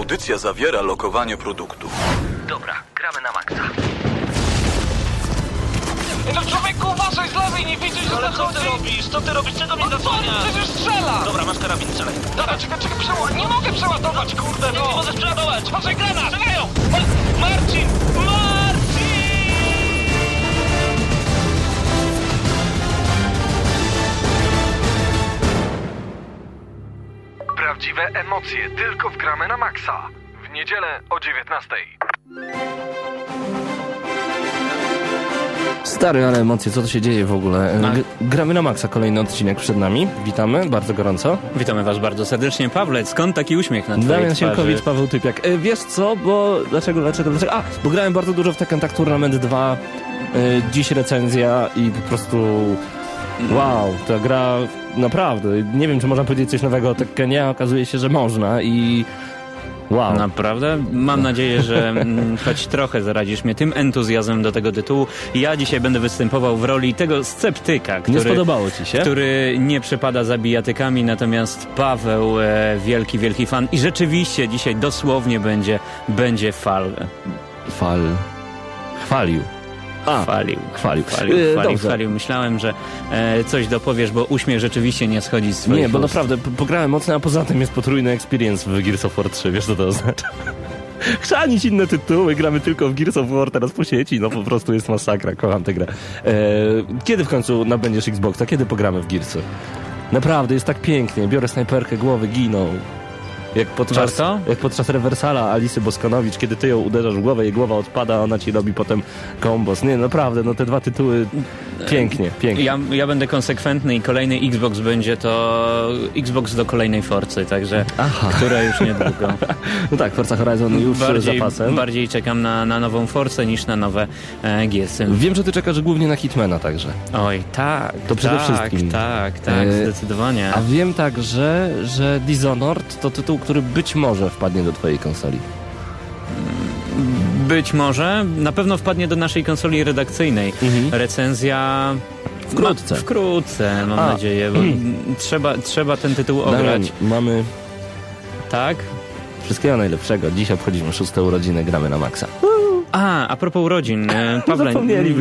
Audycja zawiera lokowanie produktu. Dobra, gramy na maksa. No człowieku, uważaj z lewej, nie widzisz, że Ale co zachodzi? ty robisz? Co ty robisz? Czego mnie No co, zasłaniasz? przecież strzela! Dobra, masz karabin, strzelaj. Dobra, czekaj, czekaj, przeła... Nie mogę przeładować, kurde, Nie, no! nie możesz przeładować! Uważaj, granat! Strzelają! Ma- Marcin! Marcin! Prawdziwe emocje tylko w gramy na maksa. W niedzielę o 19. Stary, ale emocje, co to się dzieje w ogóle? No. G- gramy na maksa, kolejny odcinek przed nami. Witamy, bardzo gorąco. Witamy Was bardzo serdecznie. Pawle, skąd taki uśmiech na twojej Damian? Sienkiewicz, Paweł Typiak. E, wiesz co, bo... Dlaczego, dlaczego, dlaczego? A, bo grałem bardzo dużo w Tekken Tag Tournament 2. E, dziś recenzja i po prostu... Wow, ta gra naprawdę... Nie wiem, czy można powiedzieć coś nowego o Tekkenie, a okazuje się, że można i... Wow. Naprawdę? Mam nadzieję, że mm, choć trochę zaradzisz mnie tym entuzjazmem do tego tytułu. Ja dzisiaj będę występował w roli tego sceptyka, który, Nie spodobało ci się? który nie przepada za bijatykami, natomiast Paweł, e, wielki, wielki fan i rzeczywiście dzisiaj dosłownie będzie, będzie fal. Fal... Chwalił. A, Chwalił. chwalił. Chwalił, E, chwalił, dobrze. chwalił. Myślałem, że e, coś dopowiesz, bo uśmiech rzeczywiście nie schodzi z swoich Nie, bo ust. naprawdę pograłem mocno, a poza tym jest potrójny experience w Gears of War 3, wiesz co to oznacza? Chrzanić inne tytuły, gramy tylko w Gears of War teraz po sieci, no po prostu jest masakra, kocham tę grę. E, kiedy w końcu nabędziesz Xboxa, kiedy pogramy w Gearsy? Naprawdę, jest tak pięknie, biorę snajperkę, głowy giną. Jak podczas, Warto? jak podczas rewersala Alisy Boskonowicz, kiedy ty ją uderzasz w głowę, jej głowa odpada, a ona ci robi potem kombos. Nie, naprawdę, no te dwa tytuły, pięknie, pięknie. Ja, ja będę konsekwentny i kolejny Xbox będzie to Xbox do kolejnej Forcy, także Aha. która już niedługo. No tak, Forza Horizon już bardziej, zapasem. bardziej czekam na, na nową Forcę niż na nowe e, Gearsy. Wiem, że ty czekasz głównie na Hitmana także. Oj, tak. To przede tak, wszystkim. Tak, tak, E, zdecydowanie. A wiem także, że Dishonored to tytuł, który być może wpadnie do twojej konsoli. Być może, na pewno wpadnie do naszej konsoli redakcyjnej. Mhm. Recenzja... Wkrótce. Ma, wkrótce, mam A. nadzieję, bo trzeba, trzeba ten tytuł Damian, ograć. mamy Tak? wszystkiego najlepszego. Dziś obchodzimy szóste urodziny, gramy na maksa. A, a propos urodzin, e, Pawle,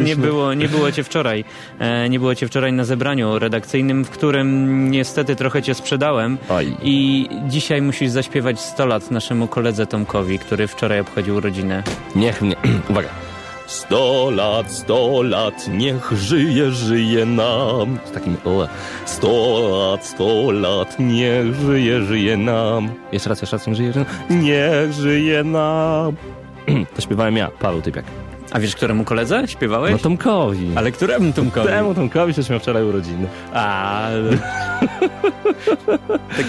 nie było, nie było cię wczoraj. E, nie było cię wczoraj na zebraniu redakcyjnym, w którym niestety trochę cię sprzedałem. Oj. I dzisiaj musisz zaśpiewać 100 lat naszemu koledze Tomkowi, który wczoraj obchodził urodziny. Niech mnie... Uwaga. Sto lat, sto lat, niech żyje, żyje nam. Z takim o. Sto lat, sto lat, niech żyje, żyje nam. Jeszcze raz, jeszcze raz, niech żyje, żyje nam. Niech żyje nam. To śpiewałem ja, Paweł Typiak. A wiesz, któremu koledze śpiewałeś? No Tomkowi. Ale któremu Tomkowi? Temu Tomkowi też miał wczoraj urodziny. A, tak,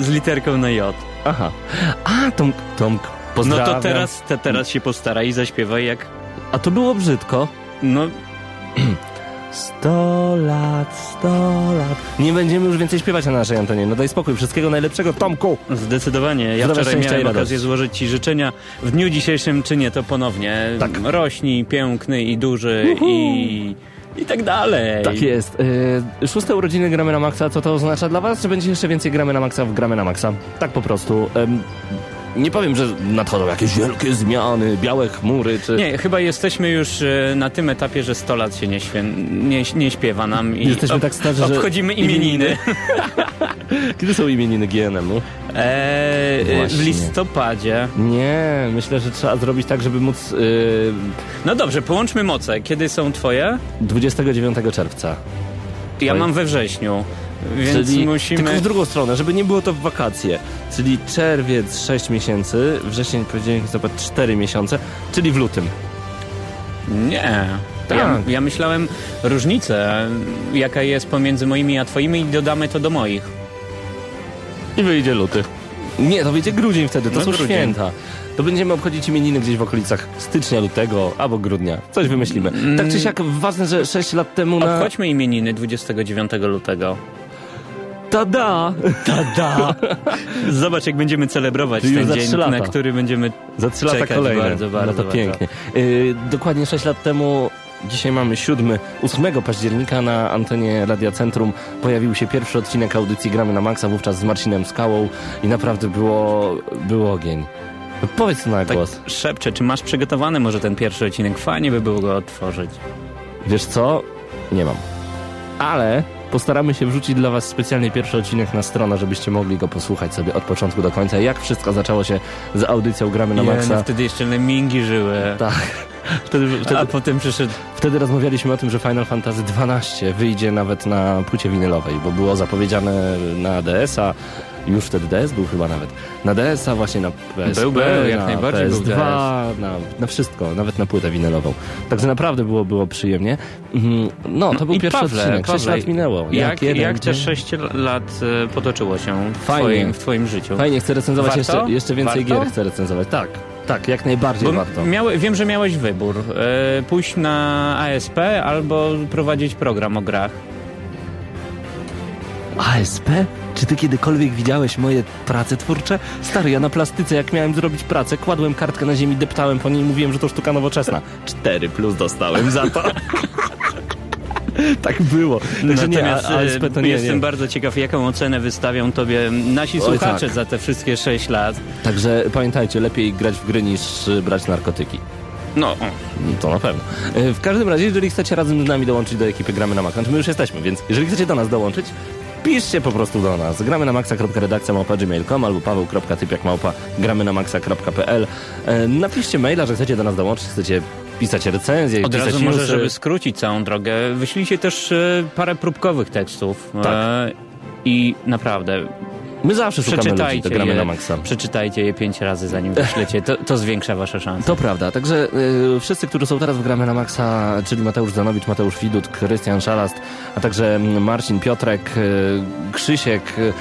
z literką na J. Aha. A, Tom, Tomk, No pozdrawiam. to teraz, te, teraz się postaraj i zaśpiewaj jak... A to było brzydko. No, Sto lat, sto lat. Nie będziemy już więcej śpiewać na naszej antenie. No daj spokój. Wszystkiego najlepszego, Tomku. Zdecydowanie. Ja wczoraj miałem okazję złożyć Ci życzenia. W dniu dzisiejszym czynię to ponownie. Tak. Rośnij, piękny i duży i... I tak dalej. Tak jest. Yy, szóste urodziny gramy na maksa. Co to oznacza dla was? Czy będzie jeszcze więcej gramy na maksa w gramy na maksa? Tak po prostu. Ym, nie powiem, że nadchodzą jakieś wielkie zmiany, białe chmury, czy... Nie, chyba jesteśmy już e, na tym etapie, że 100 lat się nie, świę... nie, nie śpiewa nam i Jesteśmy tak starzy, że obchodzimy imieniny. Kiedy są imieniny GNM-u? Eee, w listopadzie. Nie, myślę, że trzeba zrobić tak, żeby móc... Yy, No dobrze, połączmy moce. Kiedy są twoje? 29 czerwca. Ja mam we wrześniu. Więc Czyli musimy... Tylko w drugą stronę, żeby nie było to w wakacje. Czyli czerwiec 6 miesięcy, wrzesień, październik, listopad 4 miesiące, czyli w lutym. Nie. Tak. Ja, ja myślałem różnicę, jaka jest pomiędzy moimi a twoimi i dodamy to do moich. I wyjdzie luty. Nie, to wyjdzie grudzień wtedy, to No, są grudzień. święta. To będziemy obchodzić imieniny gdzieś w okolicach stycznia, lutego albo grudnia. Coś wymyślimy. Tak czy siak, ważne, że 6 lat temu na... Obchodźmy imieniny 29 lutego. Tada! Tada! Zobacz, jak będziemy celebrować Czyli ten dzień, trzy lata. na który będziemy... Za 3 lata Czekać kolejne. bardzo, bardzo, no to bardzo. pięknie. Yy, dokładnie 6 lat temu, dzisiaj mamy 7, 8 października na antenie Radia Centrum pojawił się pierwszy odcinek audycji Gramy na Maxa, wówczas z Marcinem Skałą i naprawdę było, był ogień. Powiedz na Tak głos. szepczę, czy masz przygotowany może ten pierwszy odcinek? Fajnie by było go otworzyć. Wiesz co? Nie mam. Ale postaramy się wrzucić dla was specjalnie pierwszy odcinek na stronę, żebyście mogli go posłuchać sobie od początku do końca. Jak wszystko zaczęło się z audycją Gramy na Nie, Maxa. no wtedy jeszcze lemingi żyły. Tak. Wtedy, wtedy, A potem przyszedł wtedy rozmawialiśmy o tym, że Final Fantasy XII wyjdzie nawet na płycie winylowej, bo było zapowiedziane na DS-a, już wtedy DS był chyba nawet, na DS-a, właśnie na PSP, Był, był, jak na najbardziej był PS2, na, na wszystko, nawet na płytę winylową. Także naprawdę było, było przyjemnie. Mhm, No, to był pierwszy Pawle, odcinek, 6 Pawle, lat minęło. Jak, jeden jak te dzień. 6 lat e, potoczyło się w Fajnie. twoim, w twoim życiu? Fajnie, chcę recenzować Warto? jeszcze, jeszcze więcej Warto? gier, chcę recenzować. Tak, tak, jak najbardziej Bo warto. miały, wiem, że miałeś wybór. E, pójść na ASP albo prowadzić program o grach. ASP? Czy ty kiedykolwiek widziałeś moje prace twórcze? Stary, ja na plastyce, jak miałem zrobić pracę, kładłem kartkę na ziemi, deptałem po niej i mówiłem, że to sztuka nowoczesna. Cztery plus dostałem za to. tak było. Także nie, Natomiast a- ASP to e, nie, jestem nie. bardzo ciekaw, jaką ocenę wystawią tobie nasi Oj, słuchacze tak. za te wszystkie 6 lat. Także pamiętajcie, lepiej grać w gry niż y, brać narkotyki. no, o, To na pewno. E, W każdym razie, jeżeli chcecie razem z nami dołączyć do ekipy Gramy na Maxa, znaczy my już jesteśmy, więc jeżeli chcecie do nas dołączyć, piszcie po prostu do nas. Gramy na maxa.redakcja małpa gmail.com albo paweł.typiak małpa gramy na maxa.pl. E, Napiszcie maila, że chcecie do nas dołączyć, chcecie pisać recenzje, Od razu może, żeby skrócić całą drogę, wyślijcie też e, parę próbkowych tekstów. Tak. E, I naprawdę, My zawsze szukamy ludzi, gramy je, na Maxa. przeczytajcie je pięć razy, zanim wyślecie. To, to zwiększa wasze szanse. To prawda, także y, wszyscy, którzy są teraz w Gramy na Maxa, czyli Mateusz Zanowicz, Mateusz Widut, Krystian Szalast, a także Marcin Piotrek, y, Krzysiek, y,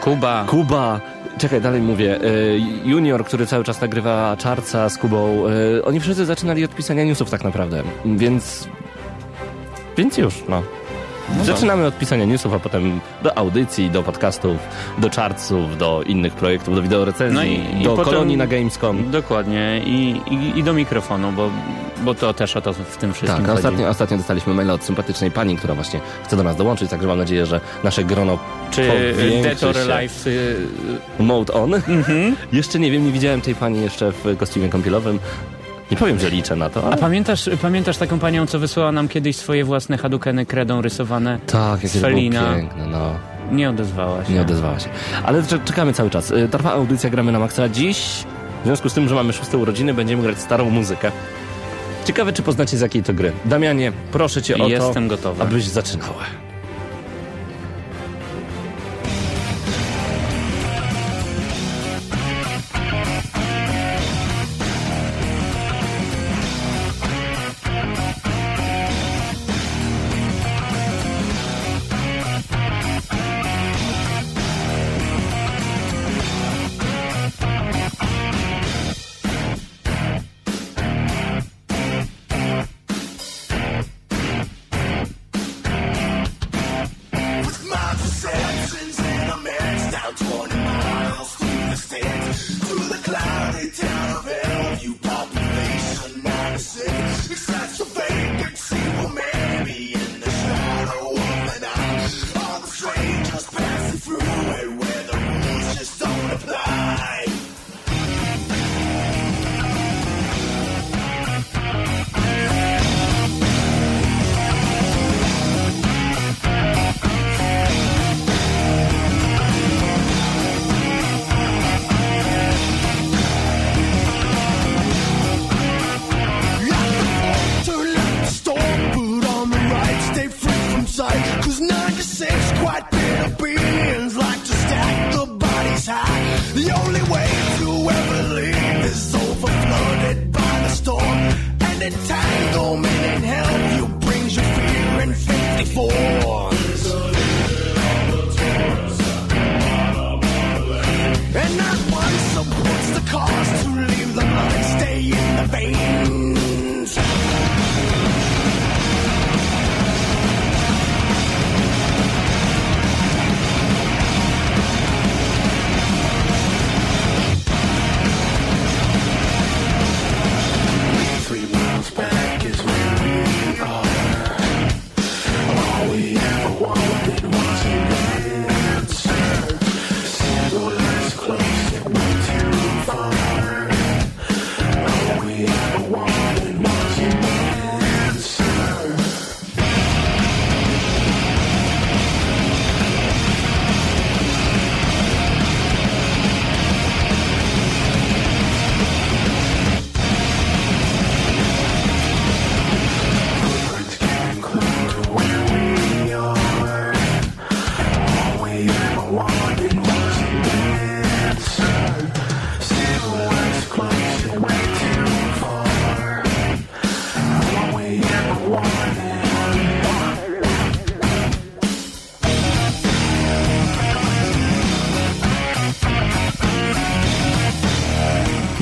Kuba, Kuba, czekaj, dalej mówię, y, Junior, który cały czas nagrywa Czarca z Kubą, y, oni wszyscy zaczynali od pisania newsów tak naprawdę, więc... Więc już, no. Zaczynamy od pisania newsów, a potem do audycji, do podcastów, do czarców, do innych projektów, do wideorecenzji, No i- i do potem- kolonii na Gamescom. Dokładnie. I, i, I do mikrofonu, bo, bo to też o to w tym wszystkim Tak, ostatnio, ostatnio dostaliśmy maila od sympatycznej pani, która właśnie chce do nas dołączyć, także mam nadzieję, że nasze grono Czy powiększy Dead or się. Alive y, Mode on. jeszcze nie wiem, nie widziałem tej pani jeszcze w kostiumie kąpielowym. Nie powiem, że liczę na to, A ale... pamiętasz, pamiętasz taką panią, co wysłała nam kiedyś swoje własne hadukeny kredą rysowane? Tak, jakieś było Felina. piękne, no. Nie odezwała się. Nie odezwała się. Ale cze- czekamy cały czas. Y, Trwa audycja Gramy na Maxa. Dziś, w związku z tym, że mamy szóste urodziny, będziemy grać starą muzykę. Ciekawe, czy poznacie z jakiej to gry. Damianie, proszę cię o Jestem to, gotowy. abyś zaczynał.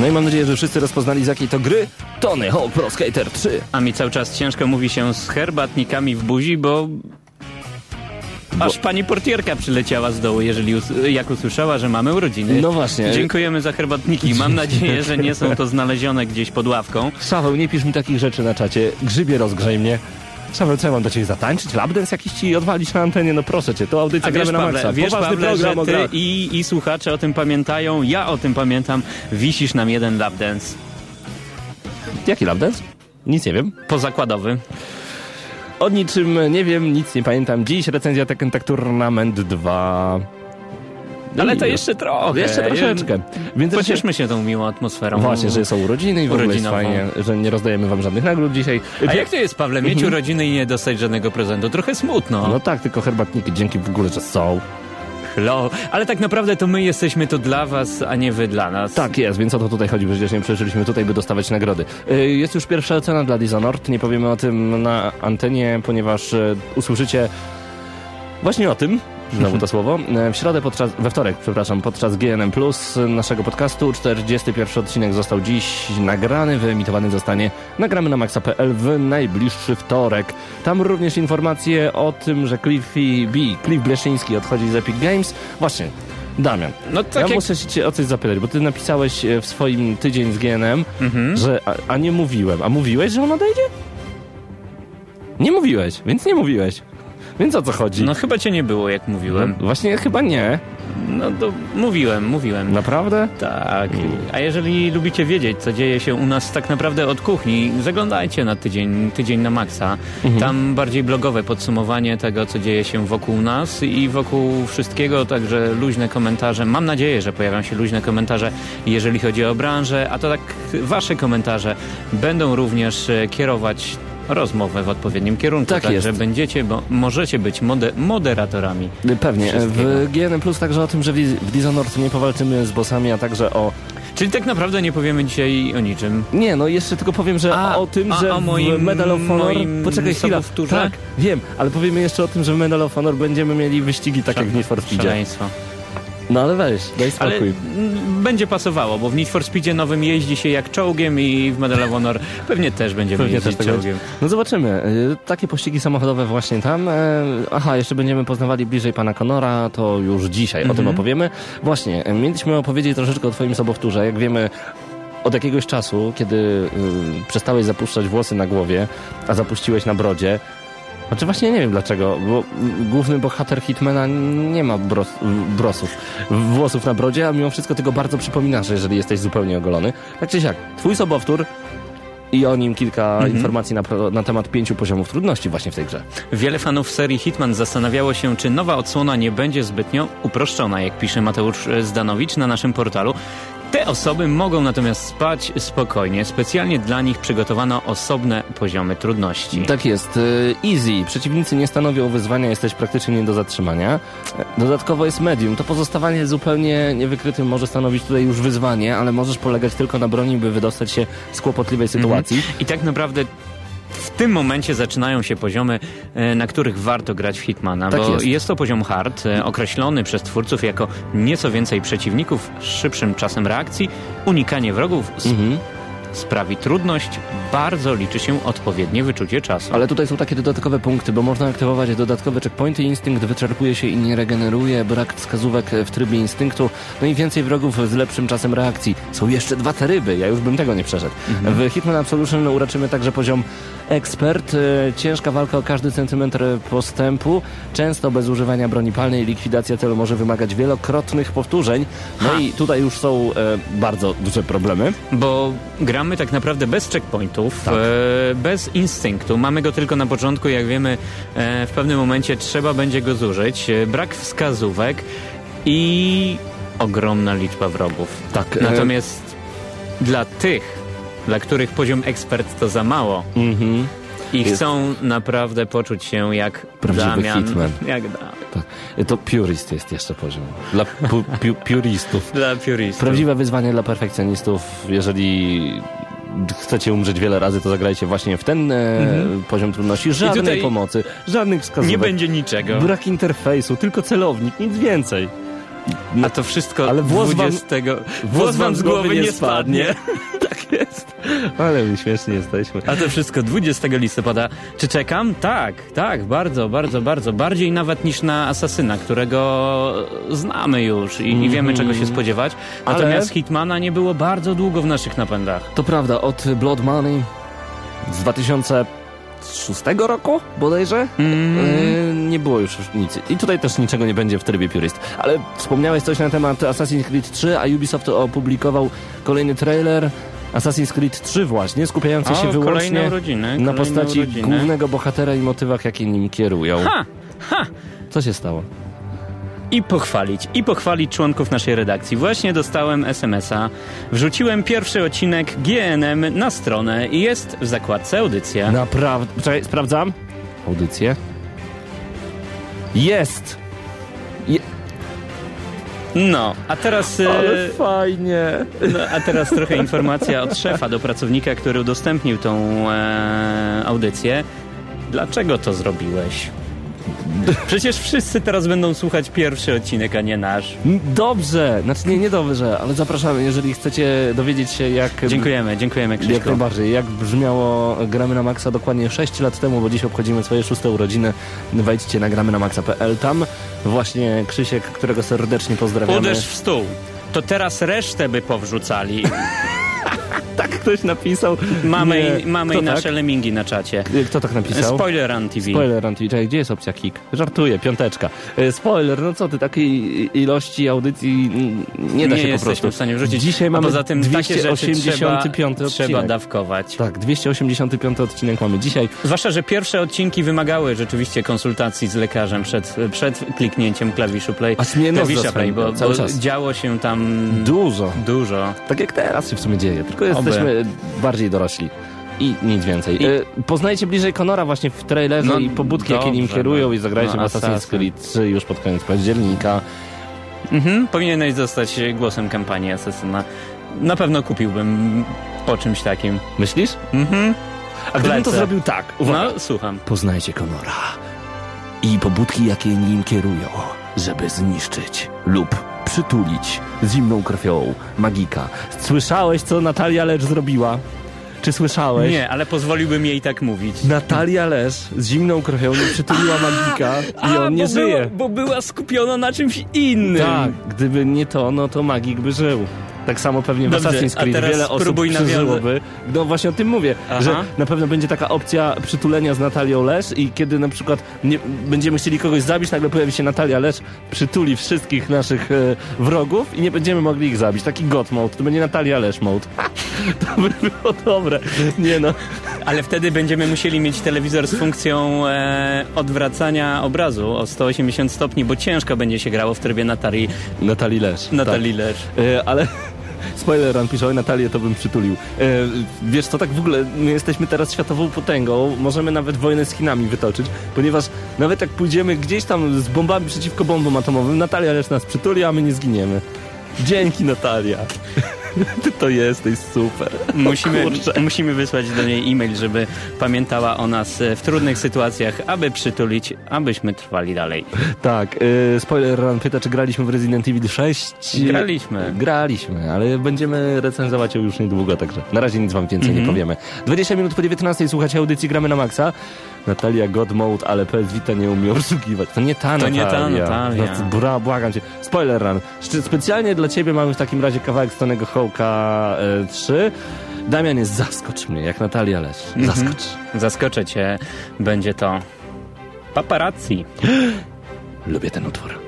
I mam nadzieję, że wszyscy rozpoznali z jakiej to gry Tony Hawk Pro Skater 3. A mi cały czas ciężko mówi się z herbatnikami w buzi, bo... Aż pani portierka przyleciała z dołu, jeżeli us jak usłyszała, że mamy urodziny. No właśnie. Dziękujemy za herbatniki. Mam nadzieję, że nie są to znalezione gdzieś pod ławką. Szaweł, nie pisz mi takich rzeczy na czacie. Grzybie rozgrzej mnie. Szaweł, co ja mam do ciebie zatańczyć? Lapdance jakiś ci odwalić na antenie? No proszę cię, to audycja A wiesz, gramy na Pawle, maksa. wiesz Poważny Pawle, że program o ty i, i słuchacze o tym pamiętają, ja o tym pamiętam. Wisisz nam jeden lapdance Jaki lapdance? Nic nie wiem. pozakładowy. O niczym nie wiem, nic nie pamiętam. Dziś recenzja Tekken Tag Tournament 2. No Ale to jeszcze trochę. Jeszcze troszeczkę. Więc Pocieszmy się tą miłą atmosferą. Właśnie, że są urodziny i w ogóle jest fajnie, że nie rozdajemy wam żadnych nagród dzisiaj. A jak to jest, Pawle, mieć Mhm. urodziny i nie dostać żadnego prezentu? Trochę smutno. No tak, tylko herbatniki dzięki w ogóle, że są. Hello. Ale tak naprawdę to my jesteśmy to dla was, a nie wy dla nas. Tak jest, więc o to tutaj chodzi, przecież nie przyszliśmy tutaj, by dostawać nagrody. Y, Jest już pierwsza ocena dla Dishonored, nie powiemy o tym na antenie, ponieważ y, usłyszycie właśnie o tym, znowu to słowo, y, w środę podczas, we wtorek, przepraszam, podczas GNM Plus naszego podcastu. 41 odcinek został dziś nagrany, wyemitowany zostanie nagramy na maxa.pl w najbliższy wtorek. Tam również informacje o tym, że Cliffy B, Cliff Bleszyński odchodzi z Epic Games. Właśnie, Damian, No tak ja jak... muszę cię o coś zapytać, bo ty napisałeś e, w swoim tydzień z GNM, że a, a nie mówiłem. A mówiłeś, że on odejdzie? Nie mówiłeś, więc nie mówiłeś. Więc o co chodzi? No chyba cię nie było, jak mówiłem. No, właśnie chyba nie. No to mówiłem, mówiłem. Naprawdę? Tak. A jeżeli lubicie wiedzieć, co dzieje się u nas tak naprawdę od kuchni, zaglądajcie na tydzień, tydzień na maksa. Mhm. Tam bardziej blogowe podsumowanie tego, co dzieje się wokół nas i wokół wszystkiego, także luźne komentarze. Mam nadzieję, że pojawią się luźne komentarze, jeżeli chodzi o branżę, a to tak wasze komentarze będą również e, kierować rozmowę w odpowiednim kierunku. Tak także jest. będziecie, bo możecie być mode, moderatorami. Pewnie. W GNM Plus także o tym, że w Dishonored nie powalczymy z bossami, a także o... Czyli tak naprawdę nie powiemy dzisiaj o niczym. Nie, no jeszcze tylko powiem, że A, o tym, a że o moim- Medal of Honor... moim Poczekaj sobowtórze? Tak, wiem, ale powiemy jeszcze o tym, że w Medal of Honor będziemy mieli wyścigi tak jak w Need for Speedzie. Szaleństwo. No ale weź, daj Ale spokój. mm, będzie pasowało, bo w Need for Speedzie nowym jeździ się jak czołgiem i w Medal of Honor pewnie też będziemy Pewnie jeździć też tak czołgiem. No zobaczymy. Y, Takie pościgi samochodowe właśnie tam. E, Aha, jeszcze będziemy poznawali bliżej pana Conora, to już dzisiaj o tym Mhm. opowiemy. Właśnie, e, mieliśmy opowiedzieć troszeczkę o twoim sobowtórze. Jak wiemy, od jakiegoś czasu, kiedy y, przestałeś zapuszczać włosy na głowie, a zapuściłeś na brodzie, znaczy właśnie nie wiem dlaczego, bo główny bohater Hitmana nie ma bros, brosów, włosów na brodzie, a mimo wszystko tego bardzo przypominasz, jeżeli jesteś zupełnie ogolony. Tak czy siak, twój sobowtór i o nim kilka Mhm. informacji na, na temat pięciu poziomów trudności właśnie w tej grze. Wiele fanów serii Hitman zastanawiało się, czy nowa odsłona nie będzie zbytnio uproszczona, jak pisze Mateusz Zdanowicz na naszym portalu. Te osoby mogą natomiast spać spokojnie. Specjalnie dla nich przygotowano osobne poziomy trudności. Tak jest. y, Easy. Przeciwnicy nie stanowią wyzwania, jesteś praktycznie nie do zatrzymania. E, Dodatkowo jest medium. To pozostawanie zupełnie niewykrytym może stanowić tutaj już wyzwanie, ale możesz polegać tylko na broni, by wydostać się z kłopotliwej sytuacji. I tak naprawdę w tym momencie zaczynają się poziomy, e, na których warto grać w Hitmana, Tak bo jest. jest. to poziom hard, e, określony przez twórców jako nieco więcej przeciwników, szybszym czasem reakcji, unikanie wrogów Mhm. Sprawi trudność, bardzo liczy się odpowiednie wyczucie czasu. Ale tutaj są takie dodatkowe punkty, bo można aktywować dodatkowe checkpointy, instynkt wyczerpuje się i nie regeneruje, brak wskazówek w trybie instynktu, no i więcej wrogów z lepszym czasem reakcji. Są jeszcze dwa te ryby, ja już bym tego nie przeszedł. W Hitman Absolution uraczymy także poziom ekspert, e, ciężka walka o każdy centymetr postępu, często bez używania broni palnej, likwidacja celu może wymagać wielokrotnych powtórzeń, no i tutaj już są e, bardzo duże problemy. Bo gramy tak naprawdę bez checkpointów, Tak. e, bez instynktu. Mamy go tylko na początku, jak wiemy, e, w pewnym momencie trzeba będzie go zużyć. E, brak wskazówek i ogromna liczba wrogów. Tak, e, Natomiast dla tych, dla których poziom ekspert to za mało Mhm. i Jest- chcą naprawdę poczuć się jak Prawdziwy Damian, hitman. jak Damian. Tak. To purist jest jeszcze poziom. Dla pu, pu, puristów. Dla puristów. Prawdziwe wyzwanie dla perfekcjonistów. Jeżeli chcecie umrzeć wiele razy, to zagrajcie właśnie w ten e, poziom trudności. Żadnej pomocy, żadnych wskazówek. Nie będzie niczego. Brak interfejsu, tylko celownik, nic więcej. A to wszystko Ale włos wam- 20... Włos wam z głowy nie spadnie. tak jest. Ale my śmieszni jesteśmy. A to wszystko 20 listopada. Czy czekam? Tak, tak, bardzo, bardzo, bardzo. Bardziej nawet niż na Asasyna, którego znamy już i, i wiemy czego się spodziewać. Ale- Natomiast Hitmana nie było bardzo długo w naszych napędach. To prawda, od Blood Money z 2006 roku bodajże yy, nie było już nic. I tutaj też niczego nie będzie w trybie Purist. Ale wspomniałeś coś na temat Assassin's Creed 3, a Ubisoft opublikował kolejny trailer Assassin's Creed 3 właśnie, skupiający się O, kolejne wyłącznie urodziny, na postaci urodziny. głównego bohatera i motywach, jakie nim kierują. Ha! Ha! Co się stało? I pochwalić, i pochwalić członków naszej redakcji. Właśnie dostałem SMS-a. Wrzuciłem pierwszy odcinek GNM na stronę i jest w zakładce audycja. Naprawdę. Czekaj, sprawdzam. Audycję. Jest! No, a teraz... e, Ale fajnie. No, a teraz trochę informacja od szefa do pracownika, który udostępnił tą e, audycję. Dlaczego to zrobiłeś? Przecież wszyscy teraz będą słuchać pierwszy odcinek, a nie nasz. Dobrze, znaczy nie, nie dobrze, ale zapraszamy, jeżeli chcecie dowiedzieć się jak... Dziękujemy, dziękujemy Jak Krzyszku. najbardziej. Jak brzmiało Gramy na Maxa dokładnie 6 lat temu, bo dziś obchodzimy swoje szóste urodziny. Wejdźcie na gramy na maxa.pl. Tam właśnie Krzysiek, którego serdecznie pozdrawiamy. Uderz w stół. To teraz resztę by powrzucali. Ktoś napisał. Mamy, Nie. mamy Kto i nasze tak? lemingi na czacie. Kto tak napisał? Spoiler Run TV. Spoiler Anti, czekaj, gdzie jest opcja kick? Żartuję, piąteczka. E, Spoiler, no co ty, takiej ilości audycji nie da nie się po prostu. w stanie wrzucić. Dzisiaj A mamy poza tym takie rzeczy 285 trzeba, trzeba odcinek. dawkować. Tak, 285 odcinek mamy dzisiaj. Zwłaszcza, że pierwsze odcinki wymagały rzeczywiście konsultacji z lekarzem przed, przed kliknięciem klawiszu play. Aż mnie klawisza play, bo, bo działo się tam Dużo. dużo. Tak jak teraz się w sumie dzieje, tylko Oby. jesteśmy bardziej dorośli. I nic więcej. I- E, Poznajcie bliżej Conora właśnie w trailerze No, i pobudki, jakie nim kierują no. i zagrajcie No, w Assassin's Assassin. Creed 3 już pod koniec października. Mhm, powinieneś zostać głosem kampanii Asasyna. Na pewno kupiłbym po czymś takim. Myślisz? Mhm. A gdybym to zrobił tak. Uwaga. No, słucham. Poznajcie Conora i pobudki, jakie nim kierują, żeby zniszczyć lub przytulić zimną krwią magika. Słyszałeś, co Natalia Lecz zrobiła? Czy słyszałeś? Nie, ale pozwoliłbym jej tak mówić. Natalia Lesz z zimną krwią nie przytuliła magika i on nie żyje. Była, bo była skupiona na czymś innym. Tak, gdyby nie to, no to magik by żył. Tak samo pewnie w Dobrze, Assassin's a Creed wiele osób przeżyłoby. No właśnie o tym mówię, Aha. że na pewno będzie taka opcja przytulenia z Natalią Lesz i kiedy na przykład nie, będziemy chcieli kogoś zabić, nagle pojawi się Natalia Lesz, przytuli wszystkich naszych e, wrogów i nie będziemy mogli ich zabić. Taki God mode, to będzie Natalia Lesz mode. to by było dobre. Nie no. Ale wtedy będziemy musieli mieć telewizor z funkcją e, odwracania obrazu o 180 stopni, bo ciężko będzie się grało w trybie Natalii, Natalii Lesz. Natalii Lesz. Tak. E, ale spoiler, on pisze, oj Natalię to bym przytulił. E, wiesz co, tak w ogóle my jesteśmy teraz światową potęgą, możemy nawet wojnę z Chinami wytoczyć, ponieważ nawet jak pójdziemy gdzieś tam z bombami przeciwko bombom atomowym, Natalia lecz nas przytuli, a my nie zginiemy. Dzięki Natalia. Ty to jesteś super. Musimy, musimy wysłać do niej e-mail, żeby pamiętała o nas e, w trudnych sytuacjach, aby przytulić, abyśmy trwali dalej. Tak, e, spoiler run pyta, czy graliśmy w Resident Evil 6? Graliśmy. Graliśmy, ale będziemy recenzować ją już niedługo, także na razie nic wam więcej nie powiemy. 20 minut po 19 słuchacie audycji Gramy na Maxa. Natalia God Mode, ale PS Vita nie umie obsługiwać. To nie ta To nie Natalia. ta Natalia. No, to bra, błagam cię. Spoiler run. Specjalnie dla ciebie mamy w takim razie kawałek Stonego Hołka e, 3. Damian jest zaskocz mnie, jak Natalia Lesz. Zaskocz. Zaskoczę cię, będzie to paparazzi. Lubię ten utwór.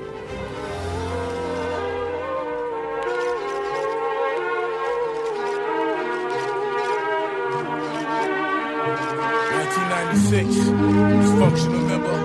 six. Functional member.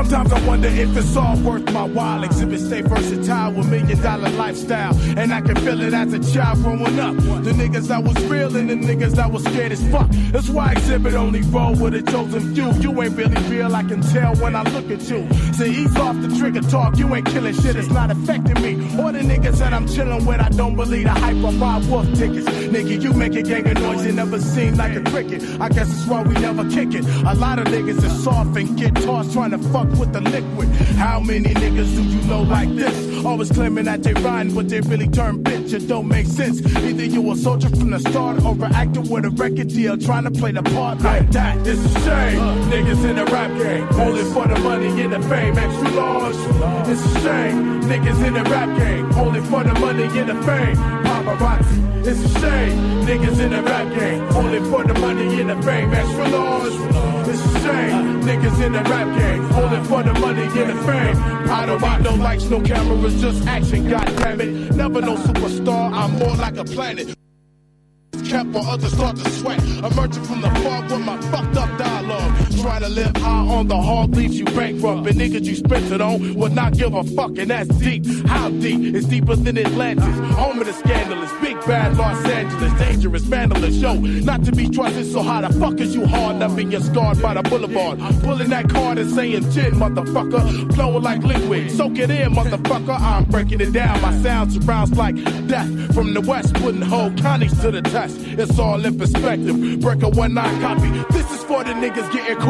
Sometimes I wonder if it's all worth my while. Exhibit stay versatile with million dollar lifestyle. And I can feel it as a child growing up. The niggas that was real and the niggas that was scared as fuck. That's why exhibit only roll with a chosen few. You ain't really real, I can tell when I look at you. Say ease off the trigger talk, you ain't killing shit, it's not affecting me. Or the niggas that I'm chilling with, I don't believe the hype of my wolf tickets. Nigga, you make a gang of noise, you never seem like a cricket. I guess that's why we never kick it. A lot of niggas are soft and get tossed trying to fuck with the liquid. How many niggas do you know like this? Always claiming that they rhyme, but they really turn bitch. It don't make sense. Either you a soldier from the start or an actor with a record deal trying to play the part like that. It's a shame. Niggas in the rap game, only for the money and the fame. Extra large. It's a shame. Niggas in the rap game, only for the money and the fame. Paparazzi. It's a shame. Niggas in the rap game, only for the money and the fame. Extra large. It's a shame. Niggas in the rap game, only for the money and the fame. I don't want no lights, no cameras, just action. God damn it. Never no superstar. I'm more like a planet cap while others start to sweat. Emerging from the fog with my fucked up dialogue. Trying to live high on the hog leaves you bankrupt. And niggas you spent it on would not give a fuck, and that's deep. How deep? It's deeper than Atlantis. Home of the scandalous, big bad Los Angeles. Dangerous, vandalous, yo. Not to be trusted, so how the fuck is you hard up and you're scarred by the boulevard? Pulling that card and saying gin, motherfucker. Flowing like liquid. Soak it in, motherfucker. I'm breaking it down. My sound surrounds like death. From the west, putting whole counties to the test. It's all in perspective. Break a one nine copy. This is for the niggas getting caught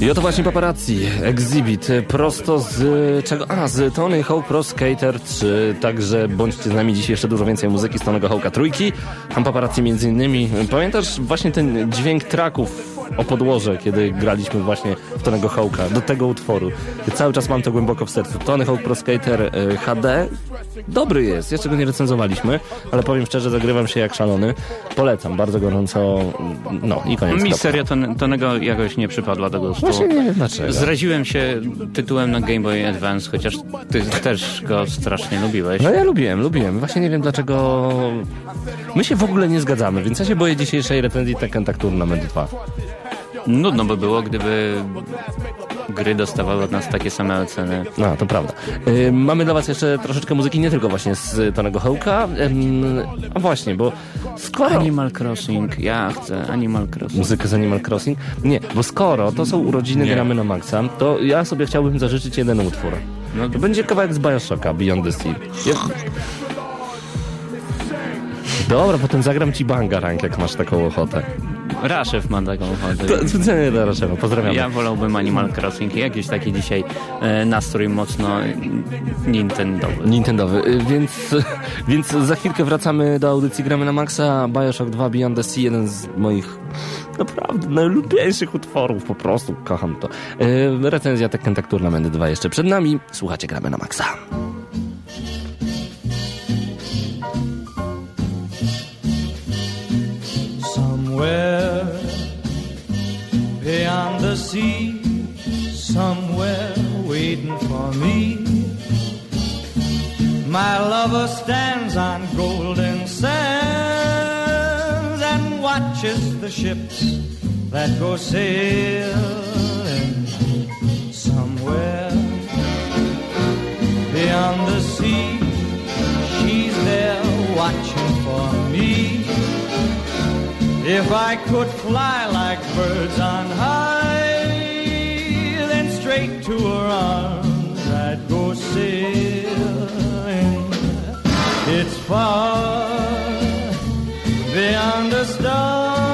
I oto właśnie paparazzi, Exhibit, prosto z czego? A, z Tony Hawk Pro Skater 3, także bądźcie z nami dziś jeszcze dużo więcej muzyki z Tonego Hawka trójki, tam paparazzi między innymi. Pamiętasz właśnie ten dźwięk traków o podłoże, kiedy graliśmy właśnie w Tonego Hawka, do tego utworu. Cały czas mam to głęboko w sercu. Tony Hawk Pro Skater y, HD, dobry jest, jeszcze go nie recenzowaliśmy, ale powiem szczerze, zagrywam się jak szalony. Polecam, bardzo gorąco, no i koniec. Mi seria Ton- Tonego jakoś nie przypadła do gustu. Właśnie nie wiem dlaczego. Zraziłem się tytułem na Game Boy Advance, chociaż ty też go strasznie lubiłeś. No ja lubiłem, lubiłem. Właśnie nie wiem dlaczego my się w ogóle nie zgadzamy, więc ja się boję dzisiejszej recenzji Tekken Tag Tournament 2. Nudno by było, gdyby gry dostawały od nas takie same oceny. No, to prawda. Yy, mamy dla was jeszcze troszeczkę muzyki, nie tylko właśnie z Tonego Hołka. Ym, a właśnie, bo skoro... Animal Crossing, ja chcę Animal Crossing. Muzykę z Animal Crossing? Nie, bo skoro to są urodziny Nie. gramy na maksa, to ja sobie chciałbym zażyczyć jeden utwór. No, To będzie kawałek z Bioshocka, Beyond the Sea. Ja... Dobra, potem zagram ci Bangarang, jak masz taką ochotę. Raszew ma taką ochotę. Specjalnie dla Raszewa, pozdrawiamy. Ja wolałbym Animal Crossing. Jakiś taki dzisiaj e, nastrój mocno nintendowy. Nintendowy, Y, więc, więc za chwilkę wracamy do audycji Gramy na Maxa, Bioshock 2 Beyond the Sea, jeden z moich naprawdę najlubieńszych utworów, po prostu kocham to. Yy, recenzja Tekken Tag Tournament 2 jeszcze przed nami, słuchacie Gramy na Maxa. Somewhere beyond the sea, somewhere waiting for me. My lover stands on golden sands and watches the ships that go sailing. Somewhere beyond the sea, she's there watching for me. If I could fly like birds on high, then straight to her arms I'd go sailing. It's far beyond a star,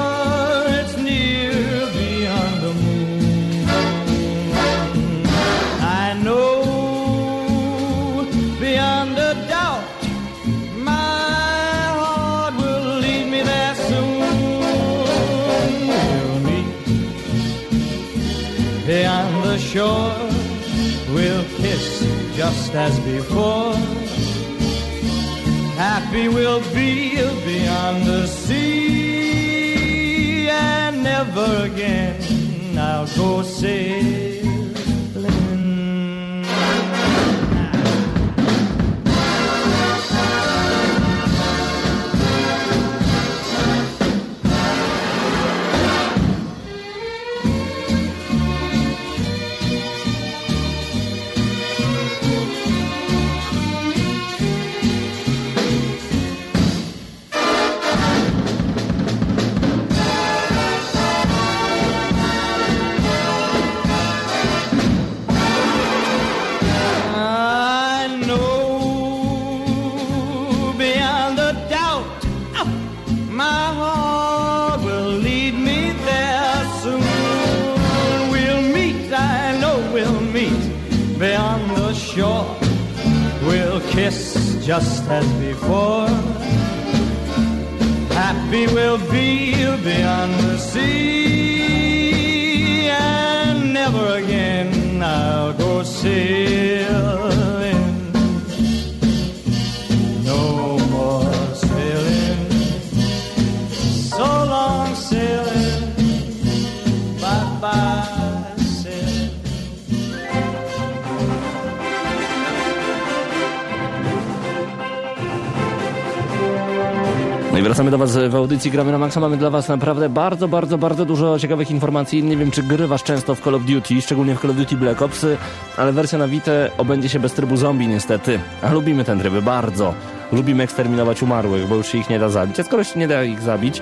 just as before. Happy we'll be beyond the sea, and never again I'll go sailing. Just as before. Happy we'll be beyond the sea, and never again I'll go sailing. Wracamy do Was w audycji Gramy na Maxa. Mamy dla Was naprawdę bardzo, bardzo, bardzo dużo ciekawych informacji. Nie wiem, czy grywasz często w Call of Duty, szczególnie w Call of Duty Black Ops, ale wersja na Vita obędzie się bez trybu zombie niestety. A lubimy ten tryb bardzo. Lubimy eksterminować umarłych, bo już się ich nie da zabić. A skoro się nie da ich zabić,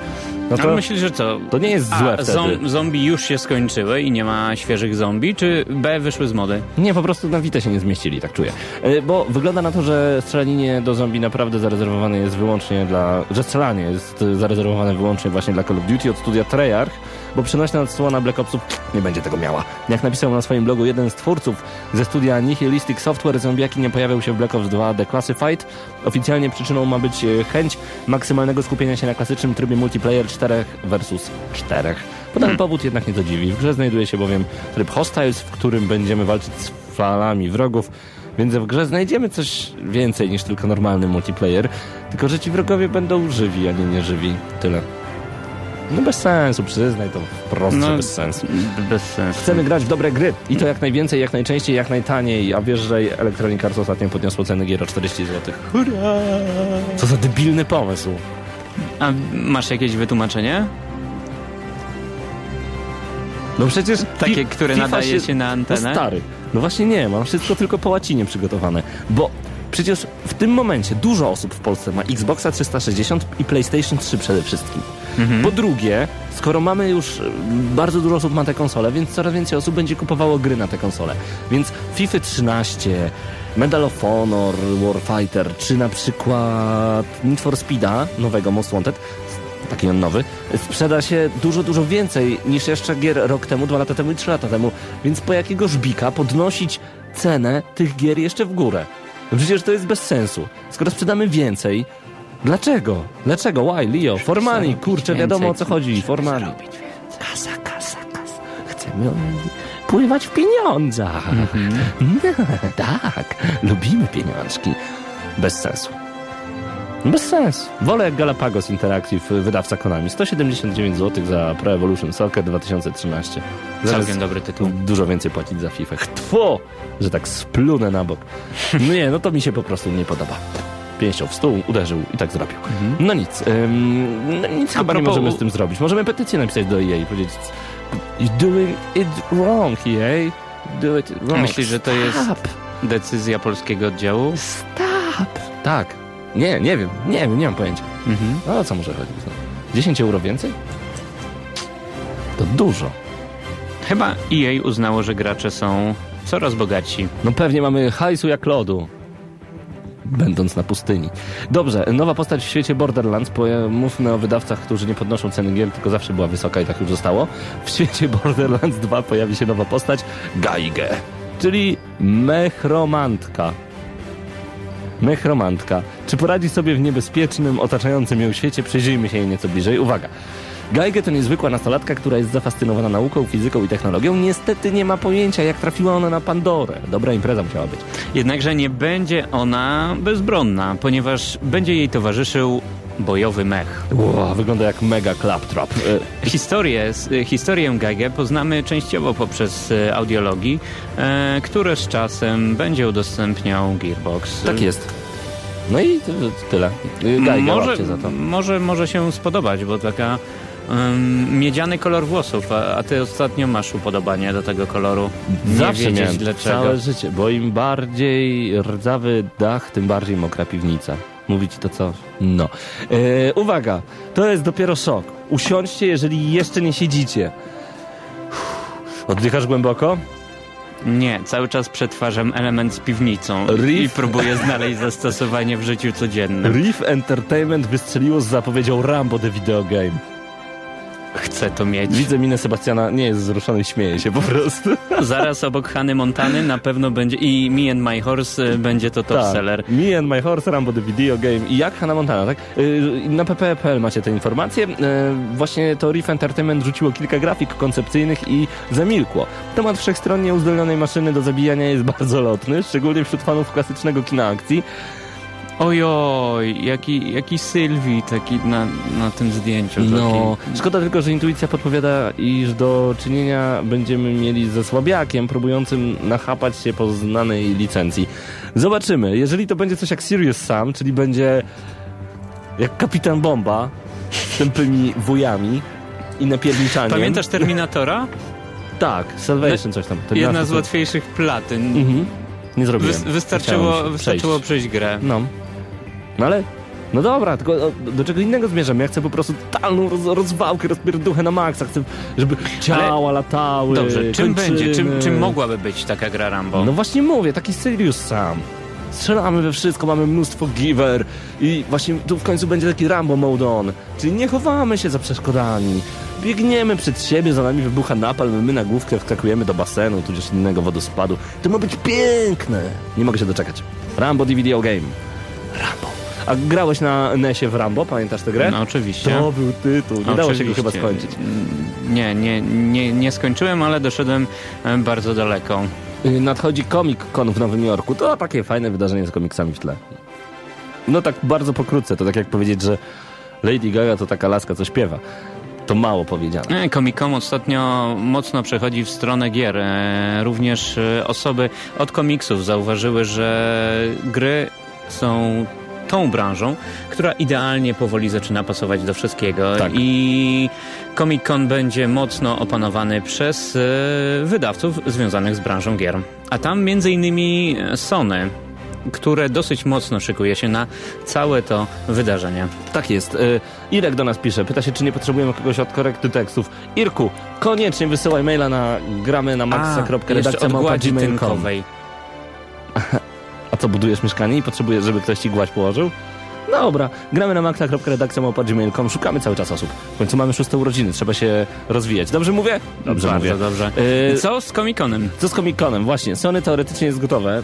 no to... Ale myślisz, że co? to nie jest złe A, zom- zombie już się skończyły i nie ma świeżych zombie, czy B wyszły z mody? Nie, po prostu na Vita się nie zmieścili, tak czuję. E, Bo wygląda na to, że strzelaninie do zombie naprawdę zarezerwowane jest wyłącznie dla... że strzelanie jest zarezerwowane wyłącznie właśnie dla Call of Duty od studia Treyarch, bo przenośna odsłona Black Opsów nie będzie tego miała. Jak napisał na swoim blogu jeden z twórców ze studia Nihilistic Software, zombiaki nie pojawiał się w Black Ops 2 The Classified. Oficjalnie przyczyną ma być e, chęć maksymalnego skupienia się na klasycznym trybie multiplayer 4 versus 4. Podany powód jednak nie to dziwi. W grze znajduje się bowiem tryb Hostiles, w którym będziemy walczyć z falami wrogów, więc w grze znajdziemy coś więcej niż tylko normalny multiplayer, tylko że ci wrogowie będą żywi, a nie nieżywi. Tyle. No bez sensu, przyznaj to wprost, że No, bez sensu. Bez sensu. Chcemy grać w dobre gry i to jak najwięcej, jak najczęściej, jak najtaniej, a wiesz, że Electronic Arts ostatnio podniosło ceny gier o 40 zł. Hurra! Co za debilny pomysł. A masz jakieś wytłumaczenie? No przecież Takie, które FIFA nadaje się na antenę? No stary. No właśnie nie, mam wszystko tylko po łacinie przygotowane. Bo przecież w tym momencie dużo osób w Polsce ma Xboxa 360 i PlayStation 3 przede wszystkim. Mhm. Po drugie, skoro mamy już y, bardzo dużo osób ma te konsole, więc coraz więcej osób będzie kupowało gry na te konsole. Więc FIFA 13, Medal of Honor, Warfighter, czy na przykład Need for Speeda, nowego Most Wanted, taki on nowy, sprzeda się dużo, dużo więcej niż jeszcze gier rok temu, dwa lata temu i trzy lata temu. Więc po jakiego żbika podnosić cenę tych gier jeszcze w górę? No Przecież to jest bez sensu. Skoro sprzedamy więcej, dlaczego? Dlaczego? Why, Leo? For money, kurczę, wiadomo o co chodzi. For money. Kasa, kasa, kasa. Chcemy pływać w pieniądzach. tak, lubimy pieniążki. Bez sensu. Bez sensu. Wolę jak Galapagos Interactive, wydawca Konami. 179 zł za Pro Evolution Soccer 2013. Całkiem dobry tytuł. Dużo więcej płacić za FIFA. Tło, że tak splunę na bok. No nie, no to mi się po prostu nie podoba. Pięścią w stół, uderzył i tak zrobił. No nic. ym, no nic A chyba nie możemy z tym zrobić. Możemy petycję napisać do EA i powiedzieć You're doing it wrong, EA. Do it wrong. Myślisz, że to jest- Stop. Decyzja polskiego oddziału? Stop. Tak. Nie, nie wiem. Nie wiem, nie mam pojęcia. Mhm. No o co może chodzić? No? 10 euro więcej? To dużo. Chyba EA uznało, że gracze są coraz bogatsi. No pewnie mamy hajsu jak lodu. Będąc na pustyni. Dobrze, nowa postać w świecie Borderlands. Mówmy o wydawcach, którzy nie podnoszą ceny gier, tylko zawsze była wysoka i tak już zostało. W świecie Borderlands 2 pojawi się nowa postać Gaige, czyli mechromantka. Mechromantka. Czy poradzi sobie w niebezpiecznym, otaczającym ją świecie? Przyjrzyjmy się jej nieco bliżej. Uwaga. Gaige to niezwykła nastolatka, która jest zafascynowana nauką, fizyką i technologią. Niestety nie ma pojęcia, jak trafiła ona na Pandorę. Dobra impreza musiała być. Jednakże nie będzie ona bezbronna, ponieważ będzie jej towarzyszył bojowy mech. Wow, wygląda jak mega claptrap. E, Historię, s- historię Gege poznamy częściowo poprzez e, audiologii, które z czasem będzie udostępniał Gearbox. tak jest. No i tyle. Gaige może, za to. Może, może się spodobać, bo taka em, miedziany kolor włosów, a, a ty ostatnio masz upodobanie do tego koloru. Nie Zawsze wiedzieć miałem dlaczego. całe życie, bo im bardziej rdzawy dach, tym bardziej mokra piwnica. Mówi ci to co? No. E, uwaga, to jest dopiero szok. Usiądźcie, jeżeli jeszcze nie siedzicie. Uff. Oddychasz głęboko? Nie, cały czas przetwarzam element z piwnicą Riff. i próbuję znaleźć zastosowanie w życiu codziennym. Reef Entertainment wystrzeliło z zapowiedzią Rambo The Video Game. Chcę to mieć. Widzę minę Sebastiana, nie jest wzruszony, śmieje się po prostu. Zaraz obok Hany Montany na pewno będzie i Me and My Horse y, będzie to top Tak. seller. Me and My Horse, Rambo the Video Game i jak Hannah Montana, tak? Yy, Na pp.pl macie te informacje. Yy, Właśnie to Reef Entertainment rzuciło kilka grafik koncepcyjnych i zamilkło. Temat wszechstronnie uzdolnionej maszyny do zabijania jest bardzo lotny, szczególnie wśród fanów klasycznego kina akcji. Ojoj, jaki, jaki Sylwii taki na, na tym zdjęciu. No, Taki... szkoda tylko, że intuicja podpowiada, iż do czynienia będziemy mieli ze słabiakiem próbującym nachapać się po znanej licencji. Zobaczymy. Jeżeli to będzie coś jak Sirius Sam, czyli będzie jak Kapitan Bomba z tępymi wujami i napierniczaniem. Pamiętasz Terminatora? Tak, Salvation coś tam. To Jedna z łatwiejszych platyn. Mhm. Nie zrobiłem. Wys- wystarczyło, wystarczyło przejść. przejść grę. No. No ale... No dobra, tylko o, do czego innego zmierzam. Ja chcę po prostu totalną roz, rozwałkę, rozpierduchę na maksa. Chcę, żeby ciała latały. Dobrze, czym kończyny. będzie? Czym, czym mogłaby być taka gra Rambo? No właśnie mówię, taki Sirius sam. Strzelamy we wszystko, mamy mnóstwo giver i właśnie tu w końcu będzie taki Rambo mode on. Czyli nie chowamy się za przeszkodami. Biegniemy przed siebie, za nami wybucha napalm, my na główkę wskakujemy do basenu, tudzież innego wodospadu. To ma być piękne. Nie mogę się doczekać. Rambo The Video Game. Rambo. A grałeś na NESie w Rambo, pamiętasz tę grę? No oczywiście. To był tytuł, nie dało się go Oczywiście. chyba skończyć. Nie, nie, nie, nie skończyłem, ale doszedłem e, bardzo daleko. Y, Nadchodzi Comic Con w Nowym Jorku. To takie fajne wydarzenie z komiksami w tle. No tak bardzo pokrótce, to tak jak powiedzieć, że Lady Gaga to taka laska, co śpiewa. To mało powiedziane. E, Comic Con ostatnio mocno przechodzi w stronę gier. E, Również e, osoby od komiksów zauważyły, że gry są tą branżą, która idealnie powoli zaczyna pasować do wszystkiego Tak. i Comic Con będzie mocno opanowany przez e, wydawców związanych z branżą gier. A tam między innymi Sony, które dosyć mocno szykuje się na całe to wydarzenie. Tak jest. Y, Irek do nas pisze, pyta się, czy nie potrzebujemy kogoś od korekty tekstów. Irku, koniecznie wysyłaj maila na gramy na jeszcze A co, budujesz mieszkanie i potrzebujesz, żeby ktoś ci gładź położył? Dobra, gramy na maxa.redakcja małpa gmail.com, szukamy cały czas osób. W końcu mamy szóste urodziny, trzeba się rozwijać. Dobrze mówię? Dobrze Bardzo mówię. dobrze. Y, Co z Comic-Conem? Co z Comic Conem? Właśnie, Sony teoretycznie jest gotowe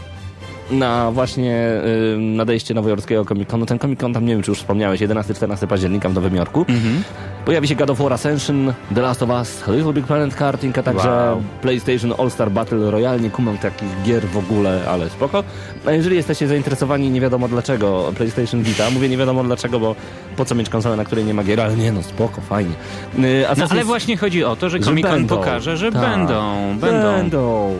na właśnie y, nadejście nowojorskiego Comic Conu. Ten Comic Con tam, nie wiem czy już wspomniałeś, 11-14 października w Nowym Jorku. Mhm. Pojawi się God of War Ascension, The Last of Us, Little Big Planet Karting, a także Wow. PlayStation All-Star Battle Royale. Nie kumam takich gier w ogóle, ale spoko. A jeżeli jesteście zainteresowani nie wiadomo dlaczego PlayStation Vita, mówię nie wiadomo dlaczego, bo po co mieć konsolę, na której nie ma gier, ale nie no, spoko, fajnie. Y, No ale właśnie chodzi o to, że będą. pokaże, że Tak. będą, będą. Będą.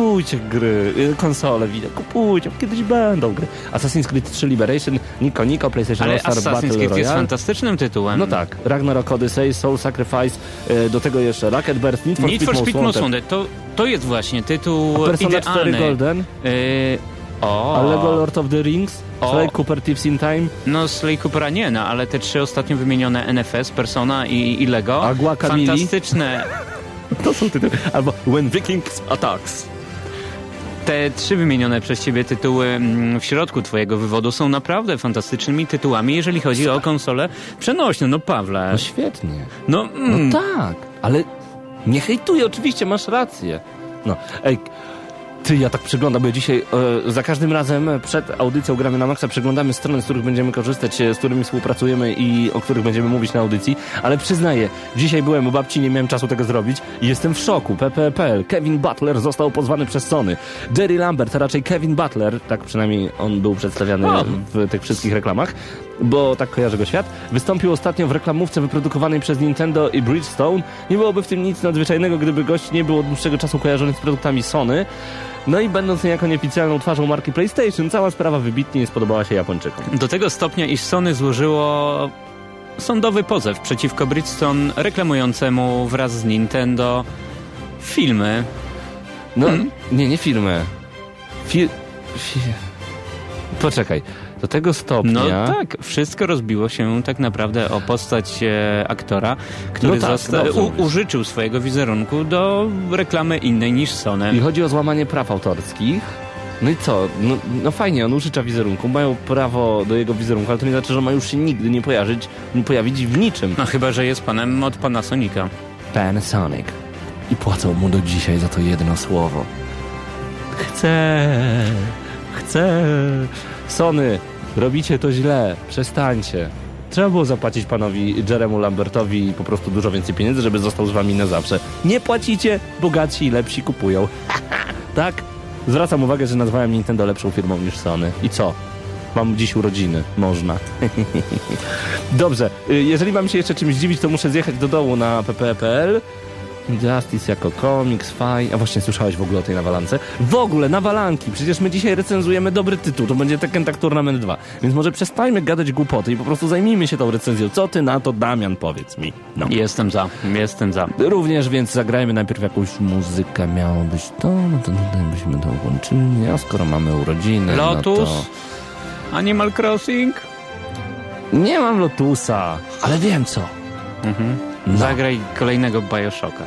Kupujcie gry, y, konsole wideo, kupujcie, kiedyś będą gry. Assassin's Creed 3 Liberation, Nico Nico, PlayStation Ale Star Assassin's Battle Creed jest Royale. fantastycznym tytułem. No tak, Ragnarok Odyssey, Soul Sacrifice, y, do tego jeszcze Rocket Burst, Need for Need Speed, for Speed Most Wanted. To, to jest właśnie tytuł A Persona 4 idealny. Golden, Y, o, a Lego Lord of the Rings, O. Sly Cooper Thieves in Time, no Slay Coopera nie, no ale te trzy ostatnio wymienione NFS, Persona i, i Lego, A Guacamelee? fantastyczne. to są tytuły, albo When Vikings Attacks. Te trzy wymienione przez ciebie tytuły mm, w środku twojego wywodu są naprawdę fantastycznymi tytułami, jeżeli chodzi o konsolę przenośną. No Pawle, No świetnie. no, No mm, tak, ale nie hejtuję, oczywiście, masz rację. No, ej, ty, ja tak przeglądam, bo ja dzisiaj e, za każdym razem przed audycją Gramy na Maxa przeglądamy strony, z których będziemy korzystać, e, z którymi współpracujemy i o których będziemy mówić na audycji, ale przyznaję, dzisiaj byłem u babci, nie miałem czasu tego zrobić i jestem w szoku. PPPL, Kevin Butler został pozwany przez Sony. Jerry Lambert, a raczej Kevin Butler, tak przynajmniej on był przedstawiany w tych wszystkich reklamach, bo tak kojarzy go świat, wystąpił ostatnio w reklamówce wyprodukowanej przez Nintendo i Bridgestone. Nie byłoby w tym nic nadzwyczajnego, gdyby gość nie był od dłuższego czasu kojarzony z produktami Sony. No i będąc niejako nieoficjalną twarzą marki PlayStation, cała sprawa wybitnie nie spodobała się Japończykom. do tego stopnia, iż Sony złożyło sądowy pozew przeciwko Bridgestone reklamującemu wraz z Nintendo filmy. No, Hmm? nie, nie firmę. Fi... Fi... Poczekaj. Do tego stopnia... No tak, wszystko rozbiło się tak naprawdę o postać e, aktora, który No tak, zosta- u, użyczył swojego wizerunku do reklamy innej niż Sony. I chodzi o złamanie praw autorskich. No i co? No, no fajnie, on użycza wizerunku, mają prawo do jego wizerunku, ale to nie znaczy, że ma już się nigdy nie pojawić, nie pojawić w niczym. No chyba, że jest panem od pana Sonika. Panasonic. I płacą mu do dzisiaj za to jedno słowo. Chcę, chcę. Sony, robicie to źle, przestańcie. Trzeba było zapłacić panowi Jeremu Lambertowi po prostu dużo więcej pieniędzy, żeby został z wami na zawsze. Nie płacicie, bogatsi i lepsi kupują. tak? Zwracam uwagę, że nazwałem Nintendo lepszą firmą niż Sony. I co? Mam dziś urodziny. Można. Dobrze, y, jeżeli mam się jeszcze czymś dziwić, to muszę zjechać do dołu na pp.pl. Justice jako komiks, fajnie. A właśnie słyszałeś w ogóle o tej nawalance? W ogóle, nawalanki! Przecież my dzisiaj recenzujemy dobry tytuł, to będzie Tekken Tag Tournament 2. Więc może przestańmy gadać głupoty i po prostu zajmijmy się tą recenzją. Co ty na to, Damian, powiedz mi. No. Jestem za, jestem za. Również, więc zagrajmy najpierw jakąś muzykę. Miało być to, no to tutaj byśmy to włączyli. A skoro mamy urodziny, Lotus? no to... Animal Crossing? Nie mam Lotusa, ale wiem co. No. Zagraj kolejnego Bioshocka.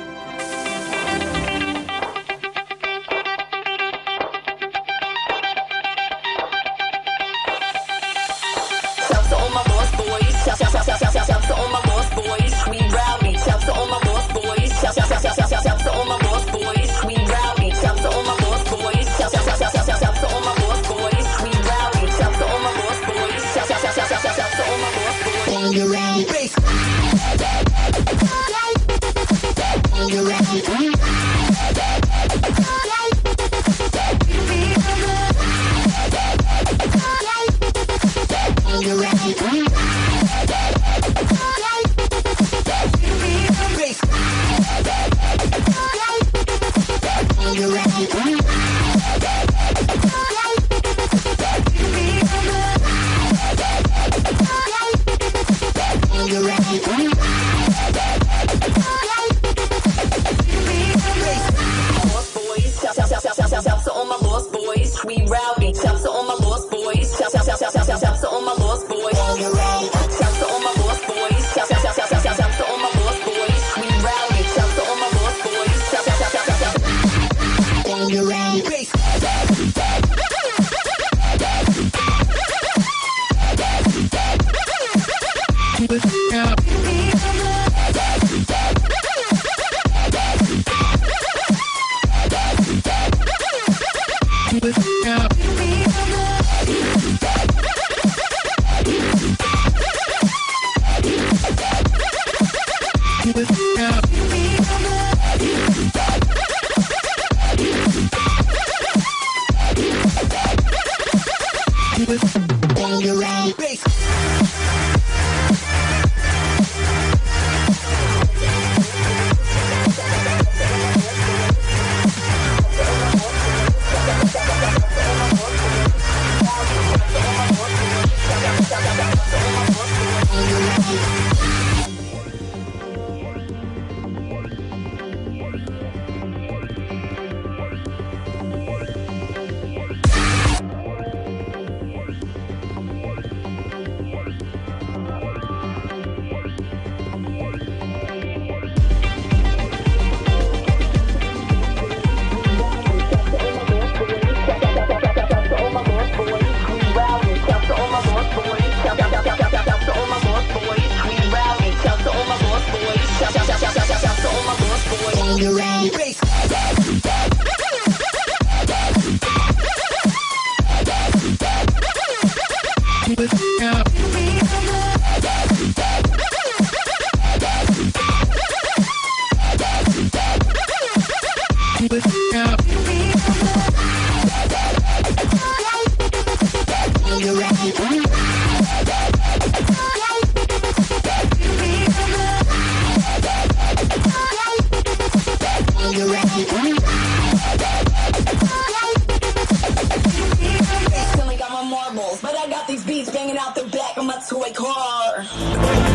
Banging out the back of my toy car.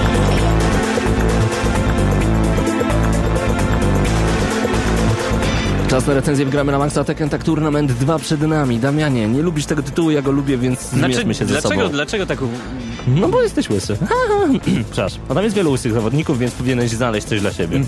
Czas na recenzję w gramy na Maxa Tekken Tak Tournament 2 przed nami. Damianie, nie lubisz tego tytułu, ja go lubię, więc zmierzmy się ze Znaczy, dlaczego, sobą. dlaczego tak... No bo jesteś łysy. Przepraszam. A tam jest wielu łysych zawodników, więc powinieneś znaleźć coś dla siebie.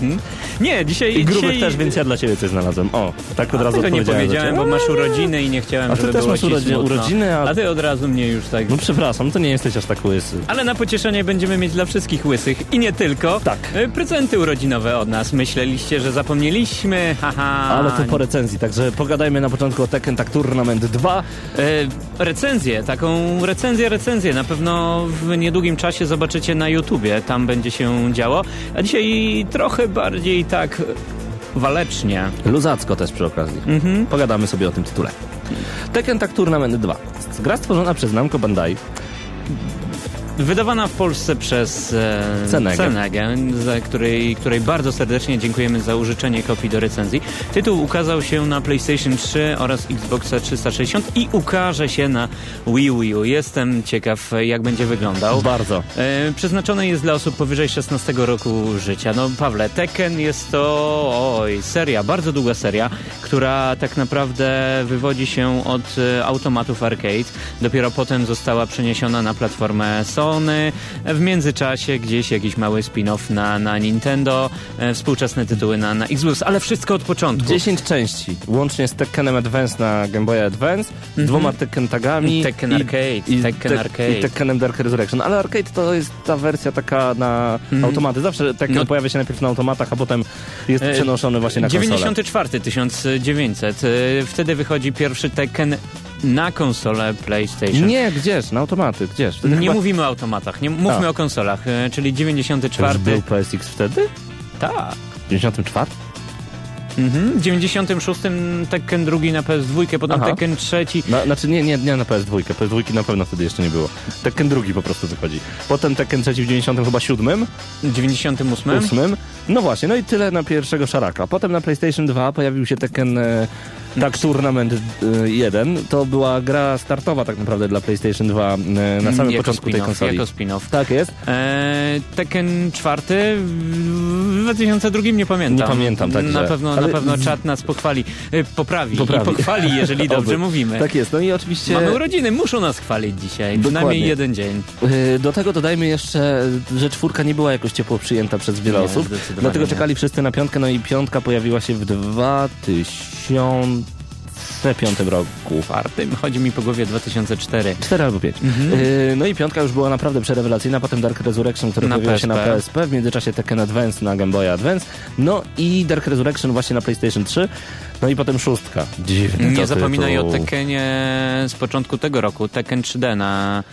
Nie, dzisiaj... I grubych dzisiaj... też, więc ja dla ciebie coś znalazłem. O, tak od razu Tego nie powiedziałem, bo masz urodziny i nie chciałem, A ty żeby też masz ci urodzi- smutno. urodziny, a- a ty od razu mnie już tak... No przepraszam, to nie jesteś aż tak łysy. Ale na pocieszenie będziemy mieć dla wszystkich łysych i nie tylko. Tak. e, Prezenty urodzinowe od nas. Myśleliście, że zapomnieliśmy? Haha. Ale po recenzji, także pogadajmy na początku o Tekken Tak Tournament 2. E, recenzję, taką recenzję, recenzję. Na pewno w niedługim czasie zobaczycie na YouTubie. Tam będzie się działo. A dzisiaj trochę bardziej tak walecznie. Luzacko też przy okazji. Pogadamy sobie o tym tytule. Tekken Tak Tournament 2. Gra stworzona przez Namco Bandai. Wydawana w Polsce przez e, Cenegę. Cenegę, za której, której bardzo serdecznie dziękujemy za użyczenie kopii do recenzji. Tytuł ukazał się na PlayStation 3 oraz Xboxa 360 i ukaże się na Wii U. Jestem ciekaw, jak będzie wyglądał. Bardzo. E, przeznaczony jest dla osób powyżej 16 roku życia. No Pawle, Tekken jest to oj, seria, bardzo długa seria, która tak naprawdę wywodzi się od e, automatów arcade. Dopiero potem została przeniesiona na platformę Sony. W międzyczasie gdzieś jakiś mały spin-off na, na Nintendo, e, współczesne tytuły na, na Xbox, ale wszystko od początku. 10 części, łącznie z Tekkenem Advance na Game Boy Advance, z dwoma Tekken tagami. I Tekken Arcade, Tekken Tek- Arcade. I Tekkenem Dark Resurrection. Ale Arcade to jest ta wersja taka na automaty. Zawsze Tekken No- pojawia się najpierw na automatach, a potem jest E, przenoszony właśnie na konsolę. 94 1900. E, Wtedy wychodzi pierwszy Tekken na konsolę PlayStation. Nie, gdzież? Na automaty, gdzież? Wtedy Nie chyba- mówimy o automatach, nie mówmy A. o konsolach, e, czyli Już 94. był PSX wtedy? Tak. W 94? Mhm. W 96 Tekken drugi na PS2, potem Aha. Tekken trzeci. Na, znaczy nie, nie, nie na PS2. PS2 na pewno wtedy jeszcze nie było. Tekken drugi po prostu wychodzi. Potem Tekken trzeci w 90 chyba 7, 98. 8. No właśnie, no i tyle na pierwszego szaraka. Potem na PlayStation 2 pojawił się Tekken e, Tak Tournament e, 1. To była gra startowa tak naprawdę dla PlayStation 2 e, na samym jako początku tej konsoli. Jako spin-off. Tak jest. E, Tekken czwarty w 2002 nie pamiętam. Nie pamiętam, także. Na pewno, na Ale pewno z- czat nas pochwali. E, poprawi. Poprawi. Pochwali, jeżeli dobrze mówimy. Tak jest. No i oczywiście Mamy urodziny, muszą nas chwalić dzisiaj. Dokładnie. Przynajmniej jeden dzień. e, do tego dodajmy jeszcze, że czwórka nie była jakoś ciepło przyjęta przez wiele Nie, osób. Dlatego czekali wszyscy na piątkę, no i piątka pojawiła się w 2005 roku. Czwartym chodzi mi po głowie 2004. 4 albo 5. no i piątka już była naprawdę przerewelacyjna, potem Dark Resurrection, który Na pojawiła się na PSP. W międzyczasie Tekken Advance na Game Boy Advance, no i Dark Resurrection właśnie na PlayStation 3, no i potem szóstka. Dziwny Nie zapominaj o. Tekkenie z początku tego roku, Tekken 3D na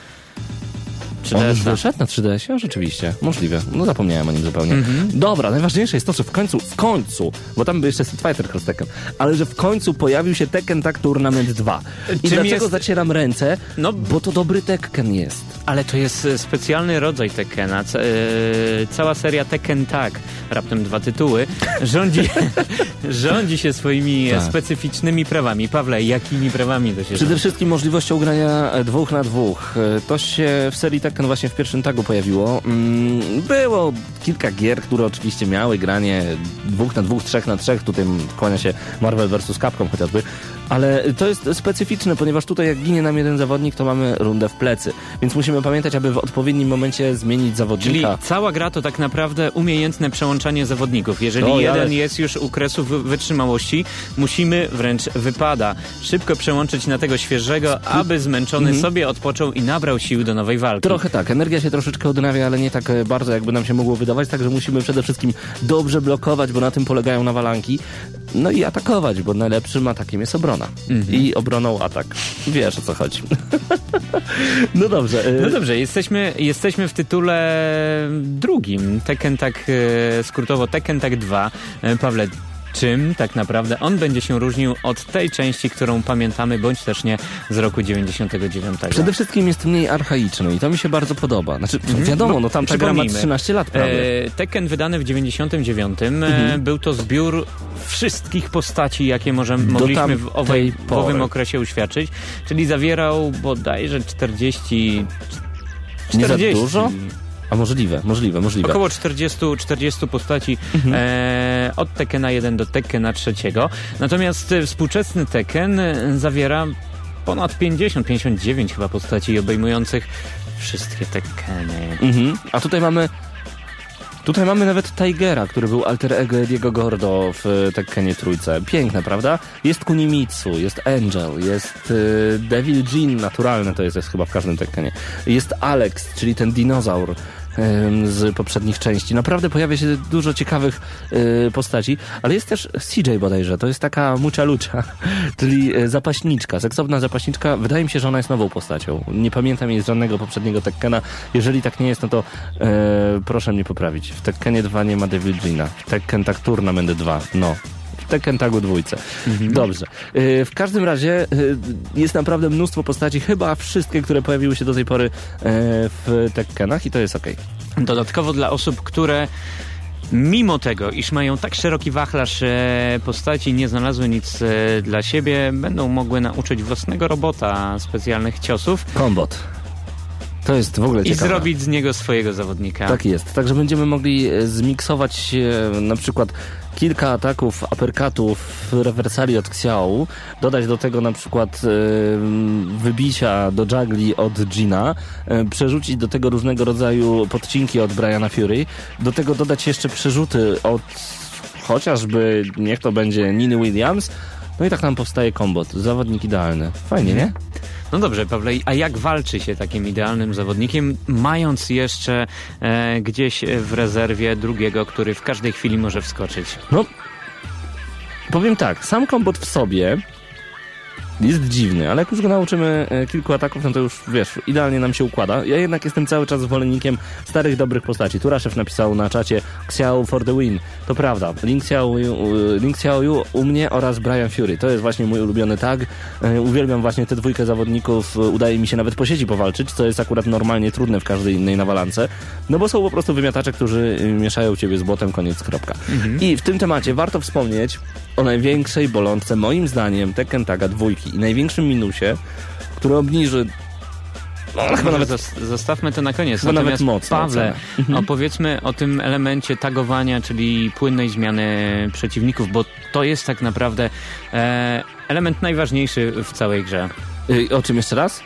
On już 3DS. wyszedł na 3DS-ie? Rzeczywiście, możliwe. No zapomniałem o nim zupełnie. Mhm. Dobra, najważniejsze jest to, że w końcu, w końcu, bo tam był jeszcze Street Fighter Cross Tekken, ale że w końcu pojawił się Tekken Tag Tournament 2. I Czym dlaczego jest- zacieram ręce? No- bo to dobry Tekken jest. Ale to jest e, specjalny rodzaj Tekkena. C- e, cała seria Tekken Tag, raptem dwa tytuły, rządzi, rządzi się swoimi Tak. specyficznymi prawami. Pawle, jakimi prawami to się Przede rządzi? wszystkim możliwością grania dwóch na dwóch. E, To się w serii Tekken właśnie w pierwszym tagu pojawiło. Mm, Było kilka gier, które oczywiście miały granie dwóch na dwóch, trzech na trzech. Tutaj kłania się Marvel vs. Capcom chociażby. Ale to jest specyficzne, ponieważ tutaj jak ginie nam jeden zawodnik, to mamy rundę w plecy. Więc musimy pamiętać, aby w odpowiednim momencie zmienić Czyli zawodnika. cała gra to tak naprawdę umiejętne przełączanie zawodników. Jeżeli jeden ale- jest już u kresu wy- wytrzymałości, musimy wręcz wypada szybko przełączyć na tego świeżego, aby zmęczony sobie odpoczął i nabrał sił do nowej walki. Trochę tak, energia się troszeczkę odnawia, ale nie tak e, bardzo, jakby nam się mogło wydawać, także musimy przede wszystkim dobrze blokować, bo na tym polegają nawalanki, no i atakować, bo najlepszym atakiem jest obrona. I obroną atak. Wiesz o co chodzi. no dobrze. e, No dobrze, jesteśmy, jesteśmy w tytule drugim. Tekken tak e, skrótowo Tekken tak 2. E, Pawle, czym tak naprawdę on będzie się różnił od tej części, którą pamiętamy, bądź też nie z roku 99. Przede wszystkim jest mniej archaiczny i to mi się bardzo podoba. Znaczy, wiadomo, no tam ta gra ma Przypomnijmy. 13 lat prawie. E, Tekken wydany w 99 e, był to zbiór wszystkich postaci, jakie może, mogliśmy w, owej, w owym okresie uświadczyć, czyli zawierał bodajże 40... Nie za 40. dużo? A możliwe, możliwe, możliwe. Około 40, 40 postaci Mhm. e, od Tekkena 1 do Tekkena 3. Natomiast e, współczesny Tekken e, zawiera ponad 50, 59 chyba postaci obejmujących wszystkie Tekkeny. Mhm. A tutaj mamy. Tutaj mamy nawet Tigera, który był alter ego Ediego Gordo w Tekkenie trójce. Piękne, prawda? Jest Kunimitsu, jest Angel, jest y, Devil Jin, naturalne to jest, jest chyba w każdym Tekkenie. Jest Alex, czyli ten dinozaur z poprzednich części. Naprawdę pojawia się dużo ciekawych y, postaci, ale jest też CJ bodajże, to jest taka mucza lucza, czyli y, zapaśniczka, seksowna zapaśniczka. Wydaje mi się, że ona jest nową postacią. Nie pamiętam jej z żadnego poprzedniego Tekkena. Jeżeli tak nie jest, no to e, proszę mnie poprawić. W Tekkenie 2 nie ma Devil Gina. W Tekken Tag Tournament 2, no. Tekken Tagu dwójce. Dobrze. E, w każdym razie e, jest naprawdę mnóstwo postaci, chyba wszystkie, które pojawiły się do tej pory e, w Tekkenach i to jest okej. Dodatkowo dla osób, które mimo tego, iż mają tak szeroki wachlarz e, postaci, nie znalazły nic e, dla siebie, będą mogły nauczyć własnego robota specjalnych ciosów Kombot. To jest w ogóle i ciekawe. zrobić z niego swojego zawodnika. Tak jest. Także będziemy mogli e, zmiksować na przykład kilka ataków, aperkatów, rewersali od Xiao, dodać do tego na przykład e, wybicia do juggli od Gina, e, przerzucić do tego różnego rodzaju podcinki od Briana Fury, do tego dodać jeszcze przerzuty od chociażby, niech to będzie Niny Williams, no i tak nam powstaje kombot. Zawodnik idealny. Fajnie, nie? No dobrze, Pawle, a jak walczy się takim idealnym zawodnikiem, mając jeszcze e, gdzieś w rezerwie drugiego, który w każdej chwili może wskoczyć? No, powiem tak, sam kombot w sobie jest dziwny, ale jak już go nauczymy e, kilku ataków, no to już, wiesz, idealnie nam się układa. Ja jednak jestem cały czas zwolennikiem starych, dobrych postaci. Turaszew napisał na czacie Xiao for the win. To prawda. Link Xiao, Yu- Link Xiao u mnie oraz Brian Fury. To jest właśnie mój ulubiony tag. E, Uwielbiam właśnie te dwójkę zawodników. E, Udaje mi się nawet po sieci powalczyć, co jest akurat normalnie trudne w każdej innej nawalance. No bo są po prostu wymiatacze, którzy y, mieszają ciebie z błotem, koniec, kropka. I w tym temacie warto wspomnieć o największej bolączce, moim zdaniem, Tekken Taga dwójki i największym minusie, który obniży no, chyba nawet zos- zostawmy to na koniec. Chyba nawet Natomiast mocno Pawle, ocenę. opowiedzmy o tym elemencie tagowania, czyli płynnej zmiany przeciwników, bo to jest tak naprawdę e, element najważniejszy w całej grze. Y, o czym jeszcze raz?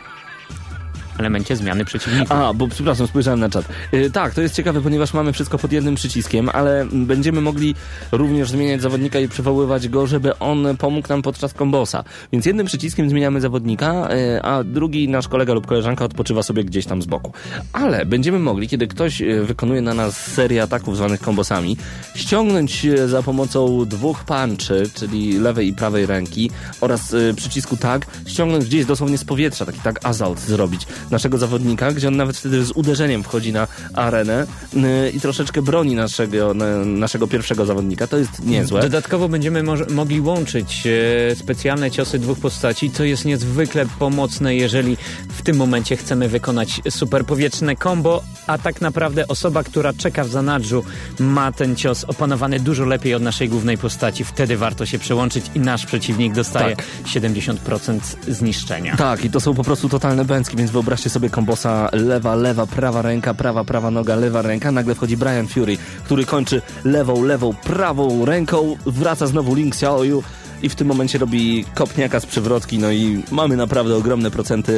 Elemencie zmiany przeciwników. A, bo przepraszam, spojrzałem na czat. Y, tak, to jest ciekawe, ponieważ mamy wszystko pod jednym przyciskiem, ale będziemy mogli również zmieniać zawodnika i przywoływać go, żeby on pomógł nam podczas kombosa. Więc jednym przyciskiem zmieniamy zawodnika, y, a drugi nasz kolega lub koleżanka odpoczywa sobie gdzieś tam z boku. Ale będziemy mogli, kiedy ktoś y, wykonuje na nas serię ataków zwanych kombosami, ściągnąć y, za pomocą dwóch punczy, czyli lewej i prawej ręki oraz y, przycisku tag, ściągnąć gdzieś dosłownie z powietrza, taki tag assault zrobić naszego zawodnika, gdzie on nawet wtedy z uderzeniem wchodzi na arenę y, i troszeczkę broni naszego, na, naszego pierwszego zawodnika. To jest niezłe. Dodatkowo będziemy mogli łączyć e, specjalne ciosy dwóch postaci, co jest niezwykle pomocne, jeżeli w tym momencie chcemy wykonać super powietrzne combo, a tak naprawdę osoba, która czeka w zanadrzu ma ten cios opanowany dużo lepiej od naszej głównej postaci. Wtedy warto się przełączyć i nasz przeciwnik dostaje Tak. 70% zniszczenia. Tak, i to są po prostu totalne bęcki, więc wyobraźcie sobie kombosa lewa, lewa, prawa ręka, prawa, prawa noga, lewa ręka. Nagle wchodzi Brian Fury, który kończy lewą, lewą, prawą ręką, wraca znowu Link Xiaoyu i w tym momencie robi kopniaka z przewrotki, no i mamy naprawdę ogromne procenty,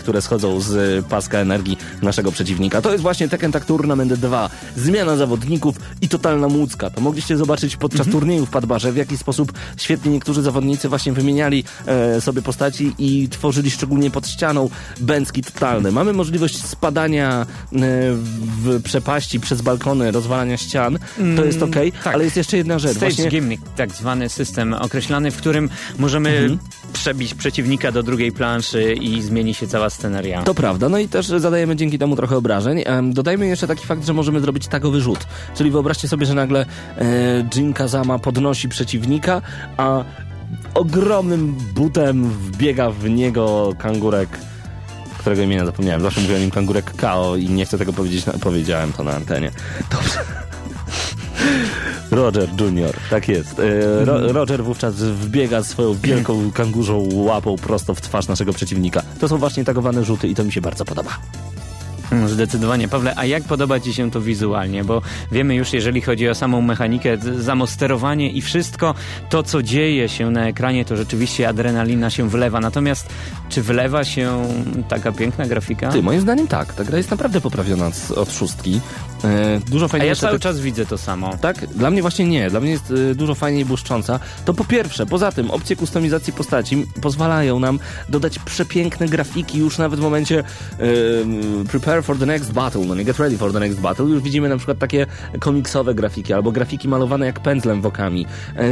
które schodzą z paska energii naszego przeciwnika. To jest właśnie Tekken Tag Tournament 2. Zmiana zawodników i totalna młódzka. To mogliście zobaczyć podczas turnieju w Padbarze, w jaki sposób świetnie niektórzy zawodnicy właśnie wymieniali e, sobie postaci i tworzyli szczególnie pod ścianą bęcki totalne. Mamy możliwość spadania e, w przepaści przez balkony, rozwalania ścian. To jest okej, tak. ale jest jeszcze jedna rzecz. Stage Właśnie gimmick, tak zwany system określany, w którym możemy Mhm. przebić przeciwnika do drugiej planszy i zmieni się cała sceneria. To prawda, no i też zadajemy dzięki temu trochę obrażeń. Dodajmy jeszcze taki fakt, że możemy zrobić tagowy rzut. Czyli wyobraźcie sobie, że nagle e, Jin Kazama podnosi przeciwnika, a ogromnym butem wbiega w niego kangurek, którego imienia zapomniałem. Zawsze mówię o nim kangurek Kao i nie chcę tego powiedzieć, na, powiedziałem to na antenie. Dobrze. Roger Junior, tak jest. E, Ro, Roger wówczas wbiega swoją wielką kangurzą łapą prosto w twarz naszego przeciwnika. To są właśnie tagowane rzuty i to mi się bardzo podoba. Mm, Zdecydowanie. Pawle, a jak podoba Ci się to wizualnie? Bo wiemy już, jeżeli chodzi o samą mechanikę, z- samo sterowanie i wszystko to, co dzieje się na ekranie, to rzeczywiście adrenalina się wlewa. Natomiast czy wlewa się taka piękna grafika? Ty, moim zdaniem tak. Ta gra jest naprawdę poprawiona od, od szóstki. E, dużo a ja fajniejsze. cały te- czas widzę to samo. Tak? Dla mnie właśnie nie. Dla mnie jest y, dużo fajniej błyszcząca. To po pierwsze, poza tym opcje kustomizacji postaci pozwalają nam dodać przepiękne grafiki już nawet w momencie prepare for the next battle, no nie get ready for the next battle. Już widzimy na przykład takie komiksowe grafiki albo grafiki malowane jak pędzlem wokami.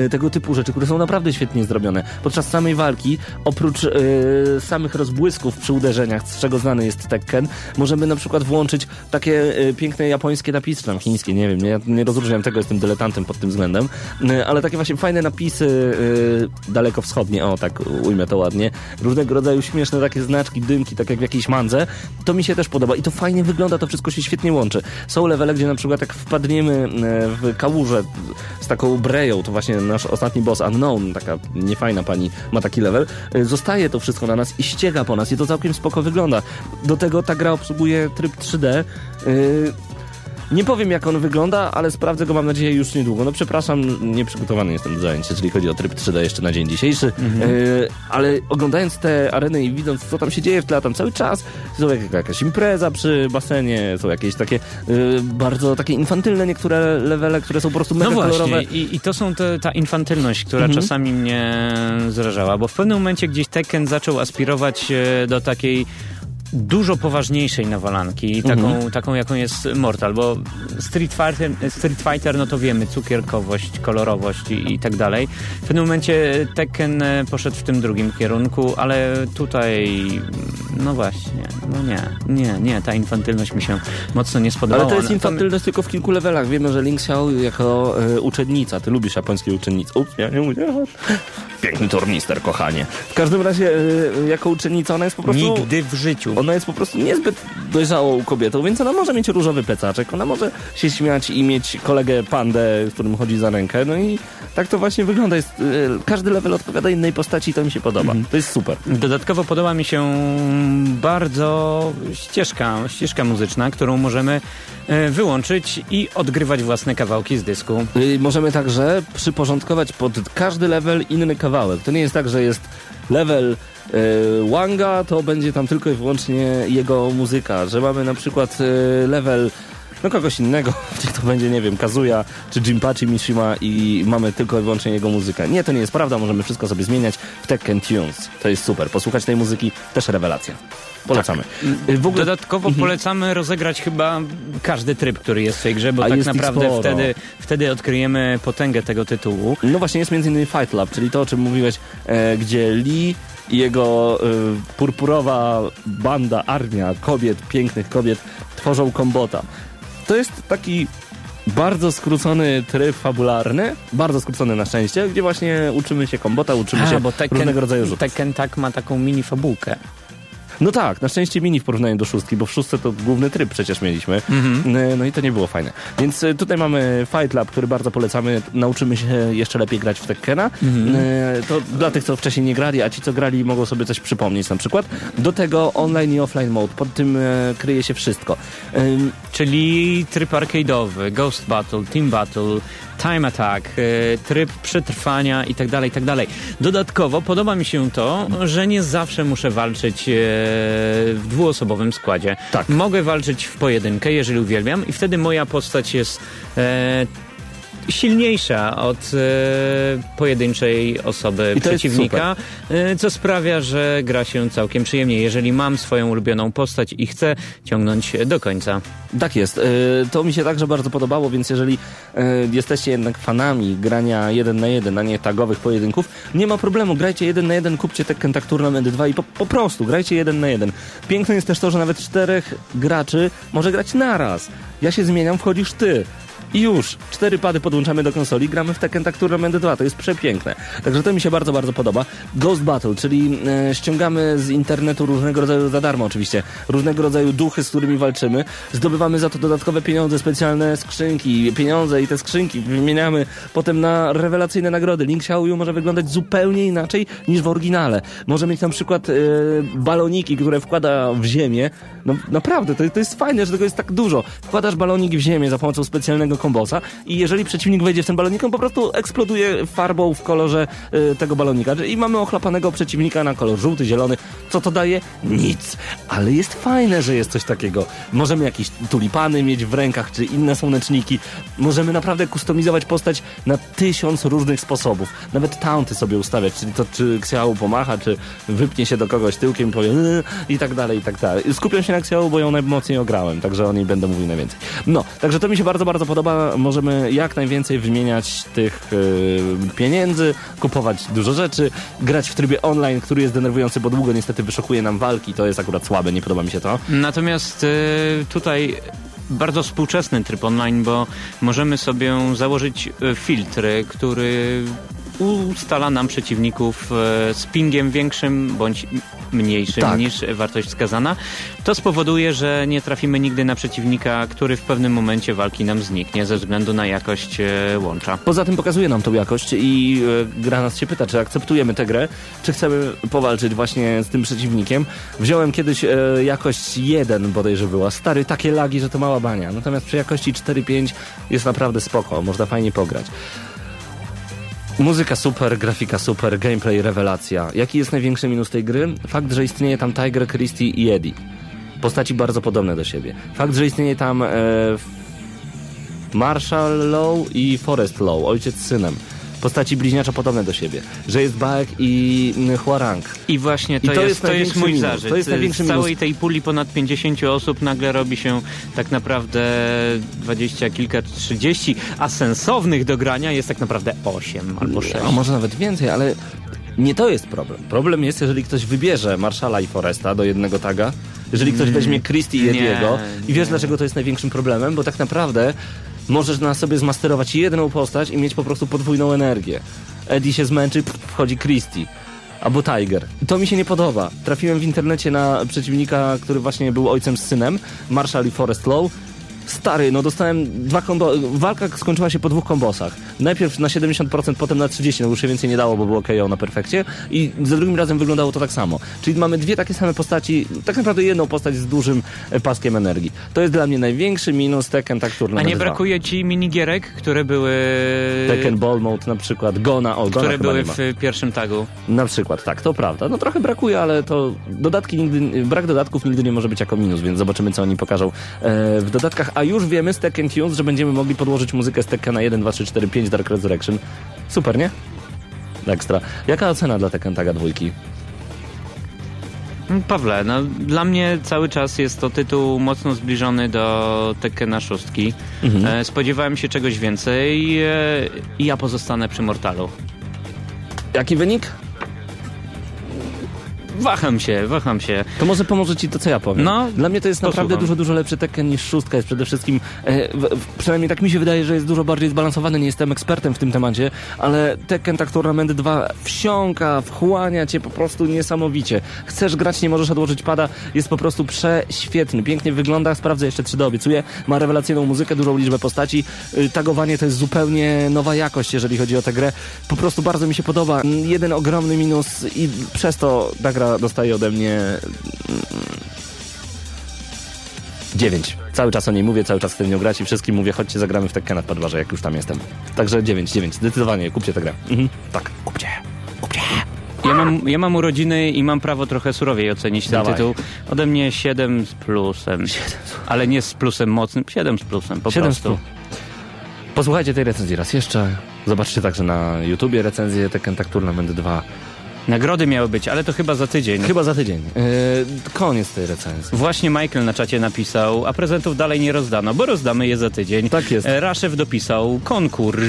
Y, tego typu rzeczy, które są naprawdę świetnie zrobione. Podczas samej walki, oprócz samych rozbłysków przy uderzeniach, z czego znany jest Tekken, możemy na przykład włączyć takie piękne japońskie napisy, tam chińskie, nie wiem, nie, nie rozróżniam tego, jestem dyletantem pod tym względem, y, ale takie właśnie fajne napisy y, dalekowschodnie, o tak ujmę to ładnie, różnego rodzaju śmieszne takie znaczki, dymki, tak jak w jakiejś mandze, to mi się też podoba i to fajnie wygląda, to wszystko się świetnie łączy. Są levele, gdzie na przykład jak wpadniemy y, w kałużę z taką breją, to właśnie nasz ostatni boss Unknown, taka niefajna pani ma taki level, zostaje to wszystko na nas i ściega po nas i to całkiem spoko wygląda. Do tego ta gra obsługuje tryb 3D. Nie powiem jak on wygląda, ale sprawdzę go mam nadzieję już niedługo. No przepraszam, nieprzygotowany jestem do zajęć, jeżeli chodzi o tryb 3D jeszcze na dzień dzisiejszy, y, ale oglądając te areny i widząc co tam się dzieje w tle, tam cały czas są jak, jakaś impreza przy basenie, są jakieś takie y, bardzo takie infantylne niektóre levele, które są po prostu mega No właśnie, kolorowe. i, i to są te, ta infantylność, która Mhm. czasami mnie zrażała, bo w pewnym momencie gdzieś Tekken zaczął aspirować e, do takiej dużo poważniejszej nawalanki, taką, Mhm. taką jaką jest Mortal, bo Street Fighter, Street Fighter, no to wiemy, cukierkowość, kolorowość i, i tak dalej. W pewnym momencie Tekken e, poszedł w tym drugim kierunku, ale tutaj, no właśnie, no nie, nie, nie, ta infantylność mi się mocno nie spodobała. Ale to jest infantylność tylko w kilku levelach. Wiemy, że Link Xiao jako e, uczennica. Ty lubisz japońskie uczennice. Ups, ja nie mówię. Piękny tornister, kochanie. W każdym razie e, jako uczennica ona jest po prostu... Nigdy w życiu. Ona jest po prostu niezbyt dojrzałą kobietą, więc ona może mieć różowy plecaczek, ona może się śmiać i mieć kolegę pandę, z którym chodzi za rękę, no i tak to właśnie wygląda. Jest, e, każdy level odpowiada innej postaci i to mi się podoba. To jest super. Dodatkowo podoba mi się bardzo ścieżka, ścieżka muzyczna, którą możemy e, wyłączyć i odgrywać własne kawałki z dysku. Y, Możemy także przyporządkować pod każdy level inny kawałek. To nie jest tak, że jest level y, Wanga, to będzie tam tylko i wyłącznie jego muzyka, że mamy na przykład y, level no kogoś innego, czy to będzie, nie wiem, Kazuya, czy Jinpachi Mishima i mamy tylko i wyłącznie jego muzykę. Nie, to nie jest prawda, możemy wszystko sobie zmieniać w Tekken Tunes. To jest super. Posłuchać tej muzyki też rewelacja. Polecamy. Y, W ogóle Dodatkowo polecamy rozegrać chyba każdy tryb, który jest w tej grze, bo A tak naprawdę wtedy, wtedy odkryjemy potęgę tego tytułu. No właśnie jest między innymi Fight Lab, czyli to o czym mówiłeś, e, gdzie Lee i jego e, purpurowa banda, armia kobiet, pięknych kobiet tworzą kombota. To jest taki bardzo skrócony tryb fabularny, bardzo skrócony na szczęście, gdzie właśnie uczymy się kombota, uczymy się bo Tekken, różnego rodzaju rzutów. Tekken tak ma taką mini fabułkę. No tak, na szczęście mini w porównaniu do szóstki, bo w szóstce to główny tryb przecież mieliśmy. E, No i to nie było fajne. Więc e, tutaj mamy Fight Lab, który bardzo polecamy. Nauczymy się jeszcze lepiej grać w Tekkena. E, To dla tych, co wcześniej nie grali, a ci, co grali, mogą sobie coś przypomnieć na przykład. Do tego online i offline mode. Pod tym kryje się wszystko. Czyli tryb arcade'owy, Ghost Battle, Team Battle, Time Attack, e, tryb przetrwania i tak dalej, i tak dalej. Dodatkowo podoba mi się to, że nie zawsze muszę walczyć e, w dwuosobowym składzie. Tak. Mogę walczyć w pojedynkę, jeżeli uwielbiam i wtedy moja postać jest e, silniejsza od e, pojedynczej osoby przeciwnika, e, co sprawia, że gra się całkiem przyjemnie, jeżeli mam swoją ulubioną postać i chcę ciągnąć do końca. Tak jest. E, To mi się także bardzo podobało, więc jeżeli jesteście jednak fanami grania 1 na 1, a nie tagowych pojedynków, nie ma problemu. Grajcie 1 na 1, kupcie Tekken Tag Tournament 2 i po, po prostu grajcie 1 na 1. Piękne jest też to, że nawet czterech graczy może grać naraz. Ja się zmieniam, wchodzisz ty. I już, cztery pady podłączamy do konsoli, gramy w Tekken Tag Tournament 2, to jest przepiękne. Także to mi się bardzo, bardzo podoba. Ghost Battle, czyli e, ściągamy z internetu różnego rodzaju, za darmo oczywiście, różnego rodzaju duchy, z którymi walczymy. Zdobywamy za to dodatkowe pieniądze, specjalne skrzynki, pieniądze i te skrzynki wymieniamy potem na rewelacyjne nagrody. Link Xiaoyu może wyglądać zupełnie inaczej niż w oryginale. Może mieć na przykład e, baloniki, które wkłada w ziemię. No naprawdę, to, to jest fajne, że tego jest tak dużo. Wkładasz balonik w ziemię za pomocą specjalnego kombosa i jeżeli przeciwnik wejdzie w ten balonik, on po prostu eksploduje farbą w kolorze e, tego balonika. I mamy ochlapanego przeciwnika na kolor żółty, zielony. Co to daje? Nic. Ale jest fajne, że jest coś takiego. Możemy jakieś tulipany mieć w rękach, czy inne słoneczniki. Możemy naprawdę kustomizować postać na tysiąc różnych sposobów. Nawet taunty sobie ustawiać, czyli to, czy Xiao pomacha, czy wypnie się do kogoś tyłkiem i powie "Yy", i tak dalej, i tak dalej. Skupiam się na Xiao, bo ją najmocniej ograłem, także o niej będę mówił najwięcej. No, także to mi się bardzo, bardzo podoba. Możemy jak najwięcej wymieniać tych yy, pieniędzy, kupować dużo rzeczy, grać w trybie online, który jest denerwujący, bo długo niestety wyszukuje nam walki, to jest akurat słabe, nie podoba mi się to. Natomiast e, tutaj bardzo współczesny tryb online, bo możemy sobie założyć e, filtry, który ustala nam przeciwników e, z pingiem większym bądź mniejszym Tak. niż wartość wskazana. To spowoduje, że nie trafimy nigdy na przeciwnika, który w pewnym momencie walki nam zniknie ze względu na jakość e, łącza. Poza tym pokazuje nam tą jakość i e, gra nas się pyta, czy akceptujemy tę grę, czy chcemy powalczyć właśnie z tym przeciwnikiem. Wziąłem kiedyś jakość 1 bodajże była. Stary, takie lagi, że to mała bania. Natomiast przy jakości 4-5 jest naprawdę spoko, można fajnie pograć. Muzyka super, grafika super, gameplay rewelacja. Jaki jest największy minus tej gry? Fakt, że istnieje tam Tiger, Christie i Eddie. Postaci bardzo podobne do siebie. Fakt, że istnieje tam e, Marshall Low i Forest Low, ojciec z synem. Postaci bliźniaczo podobne do siebie. Że jest Baek i mm, Huarang. I właśnie to, I to jest, jest to jest mój minus. zarzut. To jest największy Z całej minus. tej puli ponad 50 osób nagle robi się tak naprawdę 20 kilka, 30, a sensownych do grania jest tak naprawdę 8 albo 6. A może nawet więcej, ale nie to jest problem. Problem jest, jeżeli ktoś wybierze Marszala i Foresta do jednego taga, jeżeli ktoś weźmie Christie i Mm. Ediego i wiesz dlaczego to jest największym problemem? Bo tak naprawdę możesz na sobie zmasterować jedną postać i mieć po prostu podwójną energię. Eddie się zmęczy, wchodzi Christie. Albo Tiger. To mi się nie podoba. Trafiłem w internecie na przeciwnika, który właśnie był ojcem z synem, Marshall i Forest Low. Stary, no dostałem dwa kombo... Walka skończyła się po dwóch kombosach. Najpierw na 70%, potem na 30%, no już się więcej nie dało, bo było KO na perfekcie. I za drugim razem wyglądało to tak samo. Czyli mamy dwie takie same postaci, tak naprawdę jedną postać z dużym e, paskiem energii. To jest dla mnie największy minus Tekken Tag A Tournament nie 2. brakuje ci minigierek, które były Tekken Ball Mode na przykład, Gona, o Gona które były w pierwszym tagu. Na przykład, tak, to prawda. No trochę brakuje, ale to dodatki nigdy, brak dodatków nigdy nie może być jako minus, więc zobaczymy, co oni pokażą e, w dodatkach. A już wiemy z Tekken Tunes, że będziemy mogli podłożyć muzykę z Tekkena 1, 2, 3, 4, 5 Dark Resurrection. Super, nie? Ekstra. Jaka ocena dla Tekken Taga dwójki? Pawle, no, dla mnie cały czas jest to tytuł mocno zbliżony do Tekkena 6. Mhm. E, spodziewałem się czegoś więcej e, i ja pozostanę przy Mortalu. Jaki wynik? Waham się, waham się. To może pomoże ci to, co ja powiem. No, Dla mnie to jest naprawdę posłucham. dużo, dużo lepszy Tekken niż szóstka. Jest przede wszystkim, e, w, przynajmniej tak mi się wydaje, że jest dużo bardziej zbalansowany. Nie jestem ekspertem w tym temacie, ale Tekken Tag Tournament 2 wsiąka, wchłania cię po prostu niesamowicie. Chcesz grać, nie możesz odłożyć pada. Jest po prostu prześwietny. Pięknie wygląda. Sprawdzę jeszcze 3D, obiecuję. Ma rewelacyjną muzykę, dużą liczbę postaci. Y, Tagowanie to jest zupełnie nowa jakość, jeżeli chodzi o tę grę. Po prostu bardzo mi się podoba. Jeden ogromny minus i przez to ta gra dostaje ode mnie 9. Cały czas o niej mówię, cały czas chcę w nią grać i wszystkim mówię, chodźcie zagramy w Tekkena w Padwarze, jak już tam jestem. Także 9, 9. Zdecydowanie, kupcie tę grę. Mhm. Tak, kupcie. Kupcie. Ja mam, ja mam urodziny i mam prawo trochę surowiej ocenić ten Dawaj. tytuł. Ode mnie 7 z plusem. Ale nie z plusem mocnym, 7 z plusem po 7 prostu. Posłuchajcie tej recenzji raz jeszcze. Zobaczcie także na YouTubie recenzję Tekken Tag Tournament 2. Nagrody miały być, ale to chyba za tydzień. Chyba za tydzień. Yy, koniec tej recenzji. Właśnie Michael na czacie napisał, a prezentów dalej nie rozdano, bo rozdamy je za tydzień. Tak jest. E, Raszew dopisał konkurs.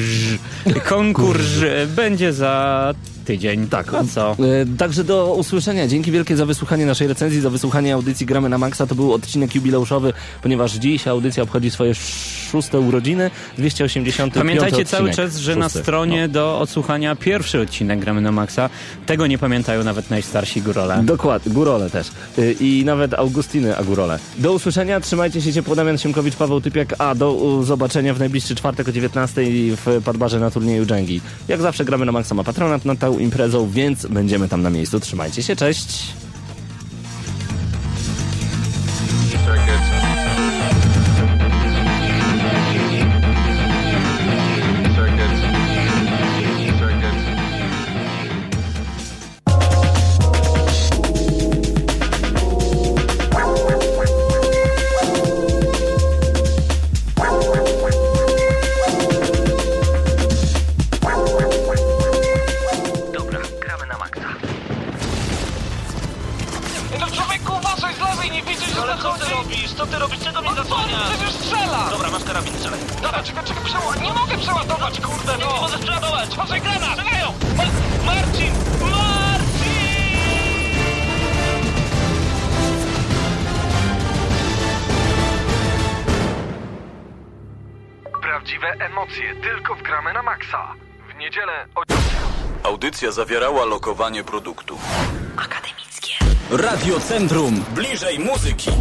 Konkurs będzie za tydzień. Tak. A co? E, Także do usłyszenia. Dzięki wielkie za wysłuchanie naszej recenzji, za wysłuchanie audycji Gramy na Maxa. To był odcinek jubileuszowy, ponieważ dziś audycja obchodzi swoje szóste urodziny, 280. Pamiętajcie cały odcinek. czas, że na Szósty. stronie do odsłuchania pierwszy odcinek Gramy na Maxa. Tego nie pamiętają nawet najstarsi górole. Dokładnie, Górole też. Y, I nawet Augustiny Agurole. Do usłyszenia, trzymajcie się ciepło, Damian Siemkowicz, Paweł Typiak, a do zobaczenia w najbliższy czwartek o 19 w Padbarze na turnieju Dżęgi. Jak zawsze gramy na Maxa ma patronat nad tą imprezą, więc będziemy tam na miejscu. Trzymajcie się, cześć! Produktu. Akademickie. Radio Centrum. Bliżej muzyki.